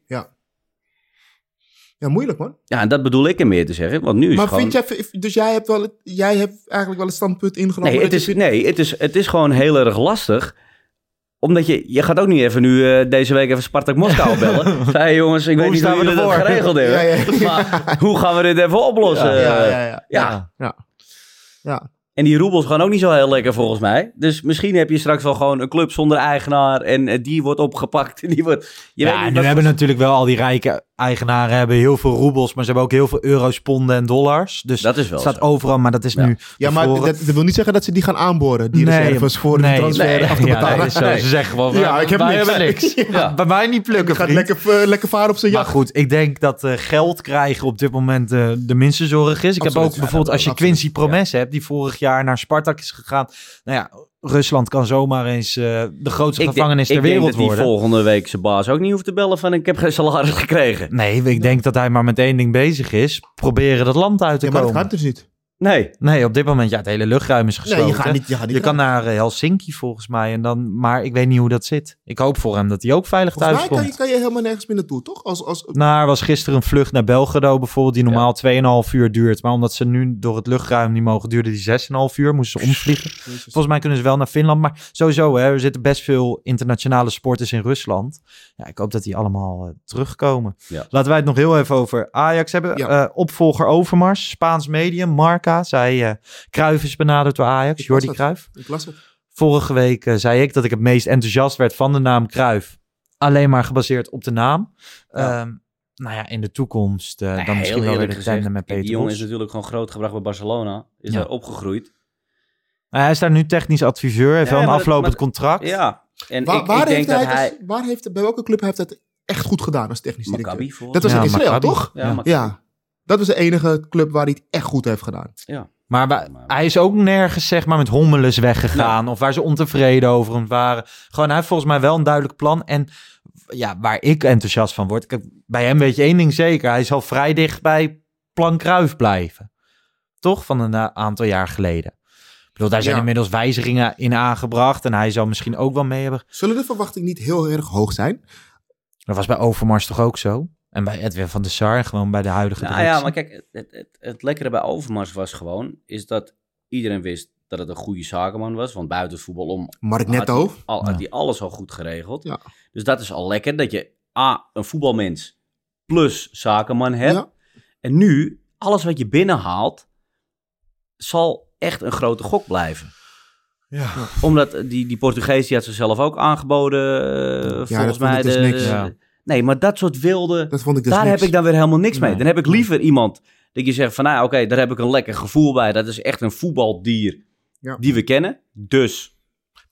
[SPEAKER 2] Ja, moeilijk man.
[SPEAKER 3] Ja, en dat bedoel ik er meer te zeggen. Want nu is
[SPEAKER 2] Maar
[SPEAKER 3] gewoon...
[SPEAKER 2] vind jij, dus jij hebt, wel het, jij hebt eigenlijk wel het standpunt ingenomen.
[SPEAKER 3] Nee, het is, nee het, is, het is gewoon heel erg lastig. Omdat je, je gaat ook niet even nu eh, deze week even Spartak Moskou bellen. Van, hey jongens, ik weet niet hoe
[SPEAKER 1] we
[SPEAKER 3] jullie dat
[SPEAKER 1] ervoor?
[SPEAKER 3] geregeld hebben.
[SPEAKER 2] Ja, ja, ja.
[SPEAKER 3] Maar hoe gaan we dit even oplossen?
[SPEAKER 2] ja, ja, ja, ja.
[SPEAKER 3] ja.
[SPEAKER 2] ja. ja.
[SPEAKER 3] En die roebels gaan ook niet zo heel lekker volgens mij. Dus misschien heb je straks wel gewoon een club zonder eigenaar. En eh, die wordt opgepakt. En die wordt, je weet
[SPEAKER 1] ja,
[SPEAKER 3] niet
[SPEAKER 1] nu
[SPEAKER 3] wat
[SPEAKER 1] hebben natuurlijk wel al die rijke eigenaren hebben heel veel roebels, maar ze hebben ook heel veel euro's, ponden en dollars. Dus
[SPEAKER 3] Dat is wel
[SPEAKER 1] het staat
[SPEAKER 3] zo.
[SPEAKER 1] overal, maar dat is
[SPEAKER 3] Ja.
[SPEAKER 1] nu.
[SPEAKER 2] Ja, maar dat, dat wil niet zeggen dat ze die gaan aanboren, die
[SPEAKER 1] Nee,
[SPEAKER 2] reserves voor
[SPEAKER 1] nee,
[SPEAKER 2] de transfer
[SPEAKER 3] nee.
[SPEAKER 2] af te
[SPEAKER 1] Ja,
[SPEAKER 2] betalen.
[SPEAKER 1] dat is zo.
[SPEAKER 3] Nee.
[SPEAKER 1] Ze zeggen gewoon,
[SPEAKER 2] Ja, ik heb
[SPEAKER 1] wij
[SPEAKER 2] niks.
[SPEAKER 1] hebben niks.
[SPEAKER 3] Ja.
[SPEAKER 1] Bij mij niet plukken,
[SPEAKER 2] Gaat lekker, eh, lekker varen op zijn
[SPEAKER 1] Maar
[SPEAKER 2] jacht.
[SPEAKER 1] goed, ik denk dat eh, geld krijgen op dit moment eh, de minste zorg is. Ik heb ook
[SPEAKER 2] Ja,
[SPEAKER 1] bijvoorbeeld, als je
[SPEAKER 2] absoluut.
[SPEAKER 1] Quincy Promes hebt, die vorig jaar naar Spartak is gegaan. Nou ja, Rusland kan zomaar eens eh, de grootste
[SPEAKER 3] Ik
[SPEAKER 1] gevangenis
[SPEAKER 3] denk,
[SPEAKER 1] ter
[SPEAKER 3] ik denk
[SPEAKER 1] wereld
[SPEAKER 3] dat die
[SPEAKER 1] worden.
[SPEAKER 3] volgende week zijn baas ook niet hoeft te bellen van ik heb geen salaris gekregen.
[SPEAKER 1] Nee, ik denk dat hij maar met één ding bezig is. Proberen dat land uit te
[SPEAKER 2] Ja, maar dat
[SPEAKER 1] komen.
[SPEAKER 2] gaat dus niet.
[SPEAKER 3] Nee.
[SPEAKER 1] Nee, op dit moment, ja, het hele luchtruim is gesloten.
[SPEAKER 2] Nee, je gaat niet. Je, gaat niet
[SPEAKER 1] Je kan naar eh, Helsinki volgens mij. En dan, maar ik weet niet hoe dat zit. Ik hoop voor hem dat hij ook veilig
[SPEAKER 2] Volgens
[SPEAKER 1] thuis
[SPEAKER 2] mij kan je, kan je helemaal nergens meer naartoe, toch? Als, als,
[SPEAKER 1] Nou, er was gisteren een vlucht naar Belgrado bijvoorbeeld, die normaal 2,5 uur duurt. Maar omdat ze nu door het luchtruim niet mogen, duurde die 6,5 uur. Moesten ze omvliegen. Volgens mij kunnen ze wel naar Finland. Maar sowieso, hè, er zitten best veel internationale sporters in Rusland. Ja, ik hoop dat die allemaal eh, terugkomen.
[SPEAKER 3] Ja.
[SPEAKER 1] Laten wij het nog heel even over Ajax hebben.
[SPEAKER 2] Ja.
[SPEAKER 1] Eh, opvolger Overmars, Spaans medium, Marca. Zij, eh Cruijff is benaderd door Ajax, Jordi. Cruijff.
[SPEAKER 2] ik las het.
[SPEAKER 1] Vorige week eh, zei ik dat ik het meest enthousiast werd van de naam Cruijff. Alleen maar gebaseerd op de naam.
[SPEAKER 3] Ja.
[SPEAKER 1] Ehm, nou ja, in de toekomst eh,
[SPEAKER 3] Nee,
[SPEAKER 1] dan misschien wel weer de
[SPEAKER 3] gezegd,
[SPEAKER 1] met
[SPEAKER 3] die
[SPEAKER 1] Peter
[SPEAKER 3] jongen
[SPEAKER 1] Bos.
[SPEAKER 3] is natuurlijk gewoon grootgebracht bij Barcelona. Is
[SPEAKER 1] Ja.
[SPEAKER 3] daar opgegroeid.
[SPEAKER 1] Nou, hij is daar nu technisch adviseur. Heeft
[SPEAKER 3] Ja,
[SPEAKER 1] wel een aflopend
[SPEAKER 3] maar-
[SPEAKER 1] contract.
[SPEAKER 3] Ja. En
[SPEAKER 2] Waar,
[SPEAKER 3] ik,
[SPEAKER 2] waar,
[SPEAKER 3] ik denk
[SPEAKER 2] heeft
[SPEAKER 3] dat
[SPEAKER 2] hij,
[SPEAKER 3] hij...
[SPEAKER 2] waar heeft, bij welke club heeft hij het echt goed gedaan als technisch directeur? Dat was
[SPEAKER 1] Ja,
[SPEAKER 2] in Israël,
[SPEAKER 1] Maccabi.
[SPEAKER 2] toch?
[SPEAKER 3] Ja.
[SPEAKER 2] Dat was de enige club waar hij het echt goed heeft gedaan.
[SPEAKER 3] Ja.
[SPEAKER 1] Maar hij is ook nergens zeg maar met hommeles weggegaan. Of waar ze ontevreden over hem waren. Gewoon, hij heeft volgens mij wel een duidelijk plan. En ja, waar ik enthousiast van word. Kijk, bij hem weet je één ding zeker. Hij zal vrij dicht bij Plan Cruijff blijven. Toch? Van een eh, aantal jaar geleden. Ik bedoel, daar zijn
[SPEAKER 2] Ja.
[SPEAKER 1] inmiddels wijzigingen in aangebracht. En hij zal misschien ook wel mee hebben.
[SPEAKER 2] Zullen de verwachtingen niet heel erg hoog zijn?
[SPEAKER 1] Dat was bij Overmars toch ook zo? En bij Edwin van der Sar, en gewoon bij de huidige
[SPEAKER 3] Nou
[SPEAKER 1] directie.
[SPEAKER 3] ja, maar kijk, het, het, het, het lekkere bij Overmars was gewoon... is dat iedereen wist dat het een goede zakenman was. Want buiten het voetbal om
[SPEAKER 2] Mark
[SPEAKER 3] had
[SPEAKER 2] Netto.
[SPEAKER 3] hij, al, had
[SPEAKER 1] Ja.
[SPEAKER 3] hij alles al goed geregeld.
[SPEAKER 2] Ja.
[SPEAKER 3] Dus dat is al lekker, dat je A, een voetbalmens plus zakenman hebt.
[SPEAKER 2] Ja.
[SPEAKER 3] En nu, alles wat je binnenhaalt, zal echt een grote gok blijven.
[SPEAKER 1] Ja.
[SPEAKER 3] Omdat die, die Portugees, die had zichzelf ook aangeboden, volgens mij.
[SPEAKER 2] dus
[SPEAKER 3] de,
[SPEAKER 2] niks.
[SPEAKER 1] Ja.
[SPEAKER 3] Nee, maar dat soort wilde,
[SPEAKER 2] Dat vond ik dus
[SPEAKER 3] daar
[SPEAKER 2] niks.
[SPEAKER 3] heb ik dan weer helemaal niks mee.
[SPEAKER 1] Nee.
[SPEAKER 3] Dan heb ik liever iemand dat je zegt van, nou oké, daar heb ik een lekker gevoel bij. Dat is echt een voetbaldier
[SPEAKER 2] Ja.
[SPEAKER 3] die we kennen. Dus,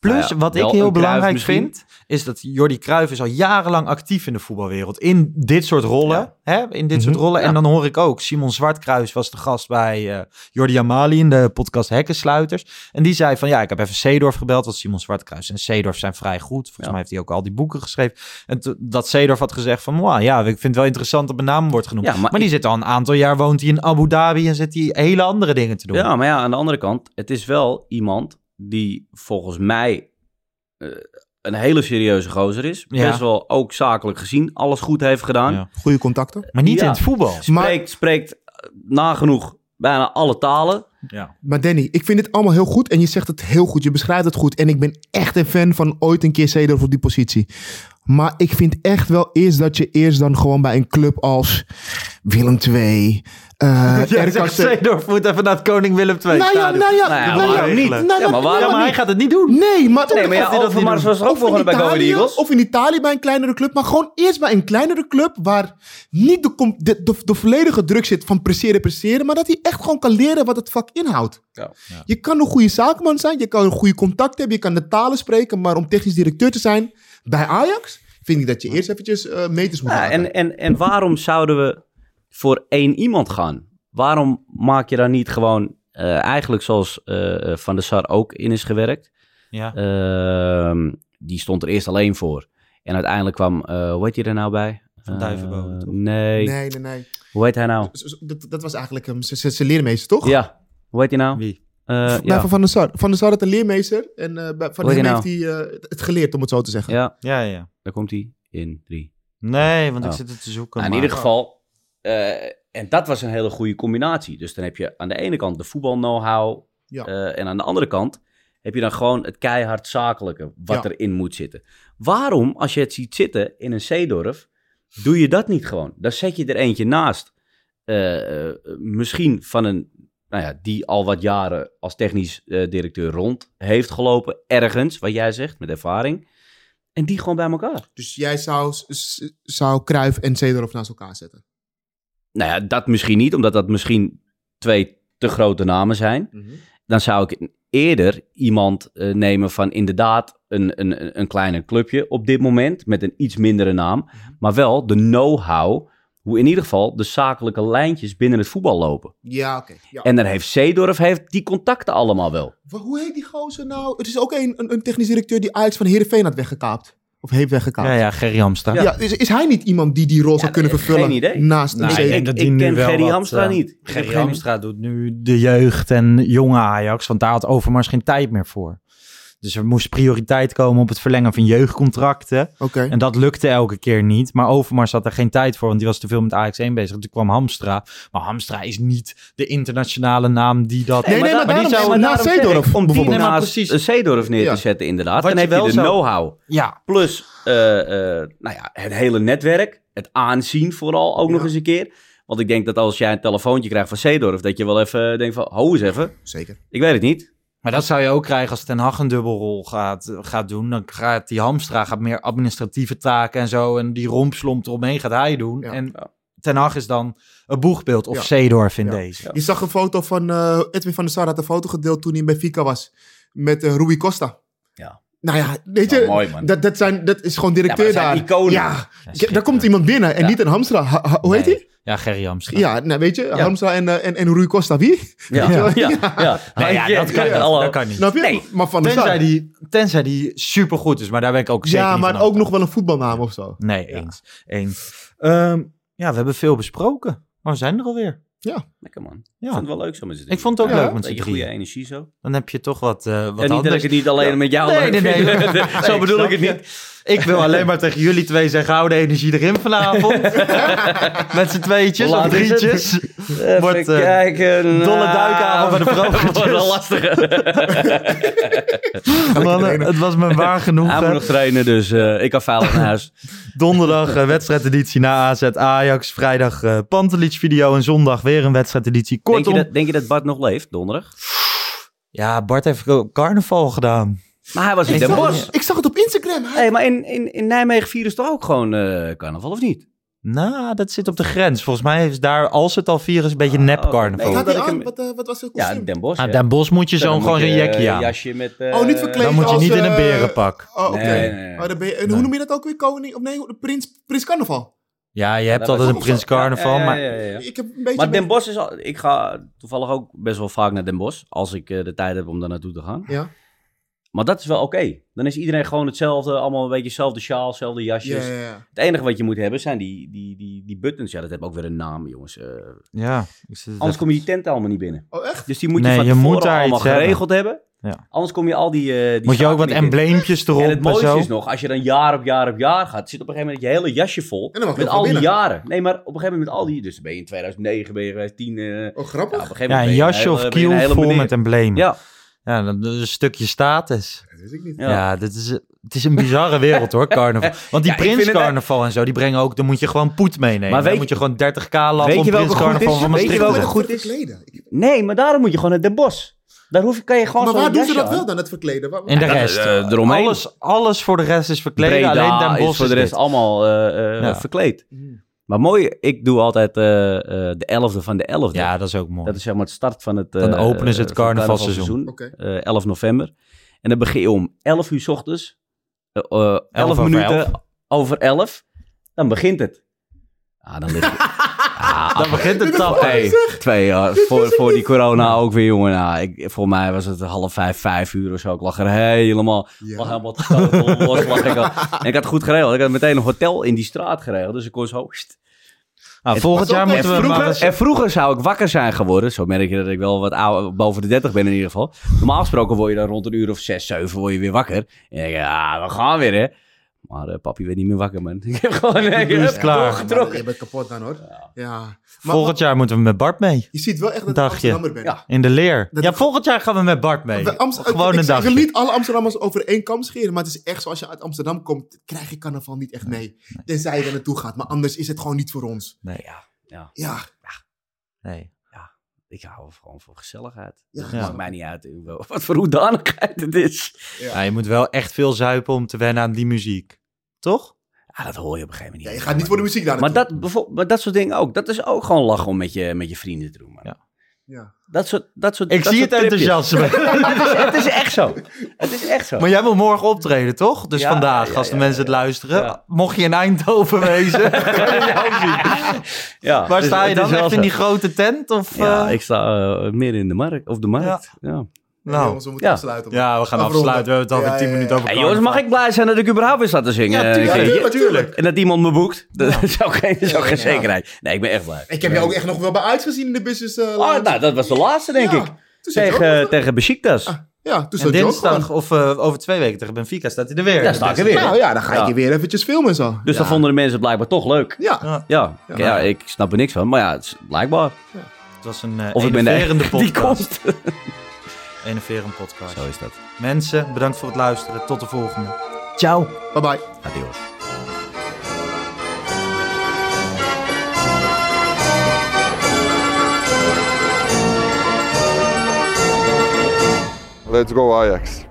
[SPEAKER 1] Plus,
[SPEAKER 3] nou ja,
[SPEAKER 1] wat ik heel belangrijk
[SPEAKER 3] misschien.
[SPEAKER 1] vind, is dat Jordi Cruijff is al jarenlang actief in de voetbalwereld. In dit soort rollen. Hè? In dit soort
[SPEAKER 2] Mhm.
[SPEAKER 1] rollen. En dan hoor ik ook, Simon Zwartkruis was de gast bij eh Jordi Amali in de podcast Hekkensluiters. En die zei van, ja, ik heb even Seedorf gebeld, want Simon Zwartkruis en Seedorf zijn vrij goed. Volgens
[SPEAKER 3] Ja.
[SPEAKER 1] mij heeft hij ook al die boeken geschreven. En dat Seedorf had gezegd van, "Wauw, ja, ik vind het wel interessant dat mijn naam wordt genoemd.
[SPEAKER 3] Maar
[SPEAKER 1] die zit al een aantal jaar, woont hij in Abu Dhabi en zit hij hele andere dingen te doen.
[SPEAKER 3] ja, maar ja, aan de andere kant, het is wel iemand die volgens mij eh, een hele serieuze gozer is.
[SPEAKER 1] Ja.
[SPEAKER 3] Best wel ook zakelijk gezien alles goed heeft gedaan.
[SPEAKER 1] Ja.
[SPEAKER 2] Goede contacten.
[SPEAKER 1] Maar niet
[SPEAKER 3] Ja.
[SPEAKER 1] in het voetbal.
[SPEAKER 3] Spreekt, spreekt eh, nagenoeg bijna alle talen.
[SPEAKER 1] Ja.
[SPEAKER 2] Maar Danny, ik vind dit allemaal heel goed en je zegt het heel goed. Je beschrijft het goed. En ik ben echt een fan van ooit een keer Seedorf op die positie. Maar ik vind echt wel eerst dat je eerst dan gewoon bij een club als Willem II, eh
[SPEAKER 1] Ja, Seedorf moet even naar het Koning Willem II.
[SPEAKER 2] Nou ja, nou ja,
[SPEAKER 3] Nou ja,
[SPEAKER 2] nou ja,
[SPEAKER 3] waarom niet?
[SPEAKER 2] Nou,
[SPEAKER 3] Ja, maar waarom
[SPEAKER 2] nou,
[SPEAKER 1] Ja, maar hij gaat het niet doen.
[SPEAKER 2] Nee, maar,
[SPEAKER 3] Nee, maar ja, Overmars was er ook bij Eagles.
[SPEAKER 2] Of in Italië bij een kleinere club. Maar gewoon eerst bij een kleinere club waar niet de, de, de, de volledige druk zit van presteren, presteren. Maar dat hij echt gewoon kan leren wat het vak inhoudt.
[SPEAKER 3] Ja.
[SPEAKER 2] Je kan een goede zakenman zijn, je kan een goede contact hebben, je kan de talen spreken. Maar om technisch directeur te zijn bij Ajax, vind ik dat je eerst eventjes eh, meters moet
[SPEAKER 3] Ja,
[SPEAKER 2] maken.
[SPEAKER 3] en, en, en waarom zouden we voor één iemand gaan? Waarom maak je dan niet gewoon eh, eigenlijk zoals eh, Van der Sar ook in is gewerkt?
[SPEAKER 1] Ja.
[SPEAKER 3] Ehm, die stond er eerst alleen voor. En uiteindelijk kwam, eh hoe heet hij er nou bij?
[SPEAKER 1] Van Duivenbode,
[SPEAKER 3] nee.
[SPEAKER 2] Nee, nee, nee.
[SPEAKER 3] Hoe heet hij nou?
[SPEAKER 2] Dat, dat was eigenlijk hem, zijn leermeester, toch?
[SPEAKER 3] Ja, hoe heet hij nou?
[SPEAKER 1] Wie?
[SPEAKER 3] Eh, ja.
[SPEAKER 2] Van Van der Sar. Van der Sar had een leermeester en eh, van
[SPEAKER 3] Hoe
[SPEAKER 2] hem
[SPEAKER 3] heet
[SPEAKER 2] heeft
[SPEAKER 3] hij
[SPEAKER 2] hij eh, het geleerd, om het zo te zeggen.
[SPEAKER 3] ja,
[SPEAKER 1] Ja, ja.
[SPEAKER 3] daar komt hij in drie.
[SPEAKER 1] Nee, want ik
[SPEAKER 3] Oh.
[SPEAKER 1] zit het te zoeken.
[SPEAKER 3] Nou, in
[SPEAKER 1] maar-
[SPEAKER 3] ieder geval, eh, en dat was een hele goede combinatie. Dus dan heb je aan de ene kant de voetbal-know-how.
[SPEAKER 2] Ja.
[SPEAKER 3] eh, en aan de andere kant heb je dan gewoon het keihard zakelijke wat
[SPEAKER 2] Ja.
[SPEAKER 3] erin moet zitten. Waarom, als je het ziet zitten in een zeedorf, doe je dat niet gewoon? Dan zet je er eentje naast. misschien van een, nou ja, die al wat jaren als technisch eh, directeur rond heeft gelopen. Ergens, wat jij zegt, met ervaring. En die gewoon bij elkaar.
[SPEAKER 2] Dus jij zou, zou Cruijff en Seedorf naast elkaar zetten?
[SPEAKER 3] Nou ja, dat misschien niet, omdat dat misschien twee te grote namen zijn. Dan zou ik eerder iemand eh, nemen van inderdaad een, een, een kleiner clubje op dit moment, met een iets mindere naam, maar wel de know-how, hoe in ieder geval de zakelijke lijntjes binnen het voetbal lopen.
[SPEAKER 2] Ja, oké. Ja.
[SPEAKER 3] En dan heeft Zeedorf heeft die contacten allemaal wel.
[SPEAKER 2] Hoe heet die gozer nou? Het is ook een, een, een technisch directeur die Ajax van Heerenveen had weggekaapt. Of heeft weggekaapt.
[SPEAKER 1] Ja, ja, Gerry Hamstra.
[SPEAKER 2] Ja, is, is hij niet iemand die die rol zou kunnen vervullen?
[SPEAKER 3] geen idee.
[SPEAKER 2] Naast
[SPEAKER 1] Nou, ik dat
[SPEAKER 3] ken Gerry Hamstra
[SPEAKER 1] eh,
[SPEAKER 3] niet.
[SPEAKER 1] Gerry Hamstra doet nu de jeugd en jonge Ajax, want daar had Overmars geen tijd meer voor. Dus er moest prioriteit komen op het verlengen van jeugdcontracten. En dat lukte elke keer niet. Maar Overmars had er geen tijd voor, want die was te veel met Ajax 1 bezig. Toen kwam Hamstra. Maar Hamstra is niet de internationale naam die dat...
[SPEAKER 2] Nee, nee, maar
[SPEAKER 3] daarom- maar zeg
[SPEAKER 2] Zeedorf
[SPEAKER 3] ik, Om die
[SPEAKER 2] bijvoorbeeld.
[SPEAKER 1] Nee,
[SPEAKER 3] naast
[SPEAKER 1] precies.
[SPEAKER 3] een Zeedorf neer
[SPEAKER 2] Ja.
[SPEAKER 3] te zetten inderdaad,
[SPEAKER 1] Wat
[SPEAKER 3] dan heb je
[SPEAKER 1] wel
[SPEAKER 3] de
[SPEAKER 1] zou-
[SPEAKER 3] know-how.
[SPEAKER 1] Ja,
[SPEAKER 3] Plus eh, eh, nou ja, het hele netwerk, het aanzien vooral ook nog eens een keer. Want ik denk dat als jij een telefoontje krijgt van Zeedorf, dat je wel even denkt van, ho eens even,
[SPEAKER 2] Zeker.
[SPEAKER 3] ik weet het niet.
[SPEAKER 1] Maar dat zou je ook krijgen als Ten Hag een dubbelrol gaat, gaat doen. Dan gaat die Hamstra gaat meer administratieve taken en zo. En die rompslomp eromheen gaat hij doen.
[SPEAKER 2] Ja.
[SPEAKER 1] En
[SPEAKER 3] Ja.
[SPEAKER 1] Ten Hag is dan een boegbeeld of
[SPEAKER 2] Ja.
[SPEAKER 1] Zeedorf in
[SPEAKER 2] Ja.
[SPEAKER 1] deze.
[SPEAKER 2] Je zag een foto van eh, Edwin van der Sar had een foto gedeeld toen hij bij Fika was. Met eh Rui Costa. Nou ja, weet je,
[SPEAKER 3] mooi, man.
[SPEAKER 2] dat, dat, zijn, dat is gewoon directeur
[SPEAKER 3] Ja, maar dat zijn
[SPEAKER 2] daar.
[SPEAKER 3] iconen.
[SPEAKER 2] Ja,
[SPEAKER 1] Ja,
[SPEAKER 2] daar komt iemand binnen en
[SPEAKER 3] Ja.
[SPEAKER 2] niet een Hamstra. Ha- ha- hoe heet
[SPEAKER 1] Nee.
[SPEAKER 2] hij?
[SPEAKER 1] Ja, Gerry Hamstra.
[SPEAKER 2] Ja, nou, weet je, Hamstra en, eh, en, en Rui Costa, wie?
[SPEAKER 3] Ja, ja, ja.
[SPEAKER 1] Nee, ja, dat kan,
[SPEAKER 3] Ja,
[SPEAKER 1] niet.
[SPEAKER 3] hallo.
[SPEAKER 1] dat kan niet.
[SPEAKER 2] Snap je?
[SPEAKER 3] Nee.
[SPEAKER 2] Maar van
[SPEAKER 1] Tenzij
[SPEAKER 2] Sar.
[SPEAKER 1] die, tenzij die supergoed is, maar daar ben ik ook zeker
[SPEAKER 2] Ja,
[SPEAKER 1] niet
[SPEAKER 2] maar
[SPEAKER 1] van
[SPEAKER 2] ook nog wel een voetbalnaam of zo.
[SPEAKER 1] Nee, eens. eens. Ehm, ja, we hebben veel besproken. Maar we zijn er alweer.
[SPEAKER 3] Lekker man.
[SPEAKER 1] Ja.
[SPEAKER 3] Ik vond het wel leuk zo met z'n
[SPEAKER 1] Ik vond het ook
[SPEAKER 2] Ja,
[SPEAKER 1] leuk met z'n
[SPEAKER 3] goede energie zo.
[SPEAKER 1] Dan heb je toch wat, eh wat
[SPEAKER 3] en niet dat
[SPEAKER 1] anders.
[SPEAKER 3] ik het niet alleen met jou
[SPEAKER 1] Nee,
[SPEAKER 3] leuk
[SPEAKER 1] nee, nee. Nee,
[SPEAKER 3] zo bedoel ik het
[SPEAKER 1] je.
[SPEAKER 3] niet.
[SPEAKER 1] Ik wil alleen maar tegen jullie twee zeggen, hou de energie erin vanavond. met z'n tweetjes of
[SPEAKER 3] laat het?
[SPEAKER 1] drietjes.
[SPEAKER 3] Even
[SPEAKER 1] Wordt, eh,
[SPEAKER 3] kijken.
[SPEAKER 1] dolle duikavond bij de.
[SPEAKER 3] Wordt wel lastig.
[SPEAKER 1] Mannen, het was me waar genoeg.
[SPEAKER 3] Hij moet nog trainen, dus eh, ik veilig naar huis.
[SPEAKER 1] Donderdag eh, wedstrijdeditie na AZ Ajax. Vrijdag eh Pantelic video en zondag weer een wedstrijdeditie.
[SPEAKER 3] Denk
[SPEAKER 1] Kortom,
[SPEAKER 3] je, dat, denk je dat Bart nog leeft, donderdag?
[SPEAKER 1] ja, Bart heeft carnaval gedaan.
[SPEAKER 3] Maar hij was in Den Bosch.
[SPEAKER 2] het, ik zag.
[SPEAKER 3] Hey, maar in, in, in Nijmegen vieren ze toch ook gewoon eh, carnaval, of niet?
[SPEAKER 1] Nou, dat zit op de grens. Volgens mij is daar, als het al vieren is, een beetje nep carnaval.
[SPEAKER 3] nee,
[SPEAKER 2] aan? Wat, eh, wat was het
[SPEAKER 3] Ja? Den Bosch.
[SPEAKER 1] Ah. Den Bosch moet je zo'n gewoon zo'n
[SPEAKER 3] je,
[SPEAKER 1] jekje aan.
[SPEAKER 3] jasje met... eh,
[SPEAKER 2] Oh, niet verkleed
[SPEAKER 1] Dan moet je
[SPEAKER 2] als,
[SPEAKER 1] niet in een berenpak.
[SPEAKER 2] Oh, oké.
[SPEAKER 3] Nee, nee, nee.
[SPEAKER 2] Oh, dan ben je, en
[SPEAKER 1] Nee.
[SPEAKER 2] hoe noem je dat ook weer? Koning? Of nee, prins, prins Carnaval.
[SPEAKER 1] Ja, je hebt
[SPEAKER 3] dat
[SPEAKER 1] altijd een Prins. Carnaval,
[SPEAKER 3] Ja, ja,
[SPEAKER 1] maar...
[SPEAKER 2] Ik heb een beetje...
[SPEAKER 3] Maar Den Bosch is al... Ik ga toevallig ook best wel vaak naar Den Bosch. Als ik eh, de tijd heb om daar naartoe te gaan.
[SPEAKER 2] Ja.
[SPEAKER 3] Maar dat is wel oké. Dan is iedereen gewoon hetzelfde. Allemaal een beetje hetzelfde sjaal, hetzelfde jasjes.
[SPEAKER 2] Ja, ja, ja.
[SPEAKER 3] Het enige wat je moet hebben zijn die, die, die, die buttons. Ja, dat heeft ook weer een naam, jongens. Eh,
[SPEAKER 1] Ja,
[SPEAKER 3] anders kom je die tent allemaal niet binnen.
[SPEAKER 2] Oh, echt?
[SPEAKER 3] Dus die moet je
[SPEAKER 1] Nee,
[SPEAKER 3] van
[SPEAKER 1] je
[SPEAKER 3] tevoren
[SPEAKER 1] moet daar
[SPEAKER 3] allemaal
[SPEAKER 1] iets hebben.
[SPEAKER 3] geregeld hebben.
[SPEAKER 1] Ja.
[SPEAKER 3] Anders kom je al die, eh die
[SPEAKER 1] Moet je ook wat embleempjes erop
[SPEAKER 3] En het
[SPEAKER 1] en
[SPEAKER 3] mooiste
[SPEAKER 1] zo.
[SPEAKER 3] is nog, als je dan jaar op jaar op jaar gaat, zit op een gegeven moment je hele jasje vol.
[SPEAKER 2] En dan mag je
[SPEAKER 3] met al die jaren. Nee, maar op een gegeven moment met al die... Dus ben je in 2009, ben je 2010... eh, ja,
[SPEAKER 2] Oh, grappig.
[SPEAKER 3] op een gegeven
[SPEAKER 1] Ja,
[SPEAKER 3] moment
[SPEAKER 1] een jasje
[SPEAKER 3] hele-
[SPEAKER 1] of kiel
[SPEAKER 3] hele
[SPEAKER 1] vol met emblemen.
[SPEAKER 3] Ja,
[SPEAKER 1] Ja, dan een stukje status.
[SPEAKER 2] Dat wist ik niet.
[SPEAKER 3] Ja.
[SPEAKER 1] Ja, dit is, het is een bizarre wereld hoor, carnaval. Want die
[SPEAKER 3] Ja,
[SPEAKER 1] prins
[SPEAKER 3] het-
[SPEAKER 1] en zo, die brengen ook, dan moet je gewoon poet meenemen.
[SPEAKER 3] Maar weet
[SPEAKER 1] dan
[SPEAKER 3] je-
[SPEAKER 1] moet je gewoon 30k lappen
[SPEAKER 3] Weet
[SPEAKER 1] om
[SPEAKER 3] je welke
[SPEAKER 1] prins
[SPEAKER 3] goed
[SPEAKER 1] carnaval
[SPEAKER 3] is?
[SPEAKER 1] van
[SPEAKER 3] Weet je
[SPEAKER 1] Maastricht te
[SPEAKER 3] welke goed is? nee, maar daarom moet je gewoon naar Den Bosch. Daar hoef, kan je gewoon
[SPEAKER 2] Maar waar doen ze dat wel dan, het verkleden? Waar-
[SPEAKER 1] En de rest,
[SPEAKER 3] eromheen.
[SPEAKER 1] alles, alles voor de rest is verkleden,
[SPEAKER 3] Breda
[SPEAKER 1] alleen Den Bosch
[SPEAKER 3] is voor de
[SPEAKER 1] is
[SPEAKER 3] rest allemaal eh, eh,
[SPEAKER 1] Ja.
[SPEAKER 3] verkleed.
[SPEAKER 2] Mm.
[SPEAKER 3] Maar mooi, ik doe altijd eh, eh, de 11e van de 11e.
[SPEAKER 1] Ja, dat is ook mooi.
[SPEAKER 3] Dat is zeg maar het start van het,
[SPEAKER 1] Dan
[SPEAKER 3] eh,
[SPEAKER 1] openen ze het carnavalseizoen.
[SPEAKER 3] Eh, 11 november. En dan begin je om 11 uur 's ochtends. eh, eh, 11
[SPEAKER 1] over
[SPEAKER 3] minuten
[SPEAKER 1] 11.
[SPEAKER 3] over 11. Dan begint het. Ah, dan lig je... Ah,
[SPEAKER 1] Dan begint het tap.
[SPEAKER 3] Hey, twee jaar voor, voor die corona ook weer, jongen. Nou, ik, voor mij was het half vijf, vijf uur of zo. Ik lag er helemaal,
[SPEAKER 2] Ja.
[SPEAKER 3] lag helemaal te los. Lag ik al. En ik had het goed geregeld. Ik had meteen een hotel in die straat geregeld. Dus ik kon zo...
[SPEAKER 1] Nou, volgend
[SPEAKER 2] was
[SPEAKER 1] jaar moeten we
[SPEAKER 3] vroeger,
[SPEAKER 1] eens...
[SPEAKER 3] en vroeger zou ik wakker zijn geworden. Zo merk je dat ik wel wat ouder, boven de 30 ben in ieder geval. Normaal gesproken word je dan rond een uur of 6, 7 word je weer wakker. En dan denk je, ja, we gaan weer hè. Maar eh, papi werd niet meer wakker man. Ik heb gewoon ik heb
[SPEAKER 1] het klaar.
[SPEAKER 3] Doorgetrokken.
[SPEAKER 2] Je bent kapot dan hoor. Ja. Maar
[SPEAKER 1] Volgend jaar moeten we met Bart mee.
[SPEAKER 2] je ziet wel echt dat ik
[SPEAKER 1] Dagje.
[SPEAKER 2] Amsterdammer ben.
[SPEAKER 3] Ja.
[SPEAKER 1] In de leer.
[SPEAKER 2] Dat
[SPEAKER 1] Ja,
[SPEAKER 2] ik-
[SPEAKER 1] volgend jaar gaan we met Bart mee.
[SPEAKER 2] Amst-
[SPEAKER 1] Gewoon
[SPEAKER 2] ik,
[SPEAKER 1] een
[SPEAKER 2] ik, ik wil
[SPEAKER 1] dagje.
[SPEAKER 2] niet alle Amsterdammers over één kam scheren, maar het is echt zo als je uit Amsterdam komt, krijg je carnaval niet echt mee. Tenzij je er naartoe gaat, maar anders is het gewoon niet voor ons.
[SPEAKER 1] Nee,
[SPEAKER 3] Ja, ja,
[SPEAKER 2] Ja,
[SPEAKER 1] nee.
[SPEAKER 3] ik hou gewoon van gezelligheid.
[SPEAKER 2] Ja.
[SPEAKER 3] Het
[SPEAKER 1] Ja.
[SPEAKER 3] maakt mij niet uit wat voor hoedanigheid het is.
[SPEAKER 1] Ja, je moet wel echt veel zuipen om te wennen aan die muziek. Toch?
[SPEAKER 3] Ja, dat hoor je op een gegeven
[SPEAKER 2] ja
[SPEAKER 3] moment
[SPEAKER 2] je
[SPEAKER 3] niet.
[SPEAKER 2] gaat niet voor de muziek daar
[SPEAKER 3] Maar dat, maar dat soort dingen ook. Dat is ook gewoon lachen om met je, met je vrienden te doen. Man.
[SPEAKER 1] Ja.
[SPEAKER 2] Ja.
[SPEAKER 3] Dat soort, dat soort,
[SPEAKER 1] Ik
[SPEAKER 3] dat
[SPEAKER 1] zie het
[SPEAKER 3] soort
[SPEAKER 1] enthousiasme.
[SPEAKER 3] het, is, het is echt zo. Het is echt zo.
[SPEAKER 1] Maar jij wil morgen optreden, toch? Dus
[SPEAKER 3] Ja,
[SPEAKER 1] vandaag,
[SPEAKER 3] ja,
[SPEAKER 1] als de
[SPEAKER 3] ja,
[SPEAKER 1] mensen
[SPEAKER 3] ja.
[SPEAKER 1] het luisteren.
[SPEAKER 3] Ja.
[SPEAKER 1] Mocht je in Eindhoven wezen, je
[SPEAKER 3] ja,
[SPEAKER 1] Waar
[SPEAKER 3] dus
[SPEAKER 1] sta je dan? Echt in die grote tent? Of,
[SPEAKER 3] Ja,
[SPEAKER 1] eh?
[SPEAKER 3] ik sta eh, meer in de markt. Of de markt. Ja.
[SPEAKER 2] Nou, jongens, we moeten
[SPEAKER 3] ja.
[SPEAKER 2] afsluiten.
[SPEAKER 1] Ja, we gaan
[SPEAKER 2] Afronden.
[SPEAKER 1] afsluiten. We hebben het al
[SPEAKER 2] Ja,
[SPEAKER 1] 10
[SPEAKER 2] ja,
[SPEAKER 1] minuten
[SPEAKER 2] ja.
[SPEAKER 1] over
[SPEAKER 3] Hey, jongens, mag ik blij zijn dat ik überhaupt weer sta te zingen?
[SPEAKER 1] Ja,
[SPEAKER 3] eh,
[SPEAKER 1] tuurlijk.
[SPEAKER 3] En dat iemand me boekt. Dat is ook geen, dat is ook geen
[SPEAKER 2] Ja.
[SPEAKER 3] zekerheid. Nee, ik ben echt blij.
[SPEAKER 2] Ik heb je ook echt nog wel bij uitgezien in de business uh,
[SPEAKER 3] Oh, nou, dat was de laatste, denk
[SPEAKER 2] Ja,
[SPEAKER 3] ik. Tegen, tegen Besiktas.
[SPEAKER 2] Ah, Ja, toen
[SPEAKER 1] En dinsdag of eh, over twee weken tegen Benfica staat hij er weer.
[SPEAKER 3] Daar sta ik er weer.
[SPEAKER 2] Nou ja, dan ga ik
[SPEAKER 3] Ja.
[SPEAKER 2] je weer eventjes filmen en zo.
[SPEAKER 3] Dus
[SPEAKER 2] ja.
[SPEAKER 3] dat vonden de mensen blijkbaar toch leuk.
[SPEAKER 2] Ja.
[SPEAKER 1] Ja.
[SPEAKER 3] Ja,
[SPEAKER 2] Ja.
[SPEAKER 3] ja. ik snap er niks van. Maar ja, het is blijkbaar.
[SPEAKER 1] Het was een uh,
[SPEAKER 3] Of ik ben de
[SPEAKER 1] enerverende
[SPEAKER 3] enige die
[SPEAKER 1] podcast.
[SPEAKER 3] komt.
[SPEAKER 1] Enerverende podcast.
[SPEAKER 3] Zo is dat.
[SPEAKER 1] Mensen, bedankt voor het luisteren. Tot de volgende. Ciao.
[SPEAKER 2] Bye bye.
[SPEAKER 3] Adios.
[SPEAKER 5] Let's go Ajax.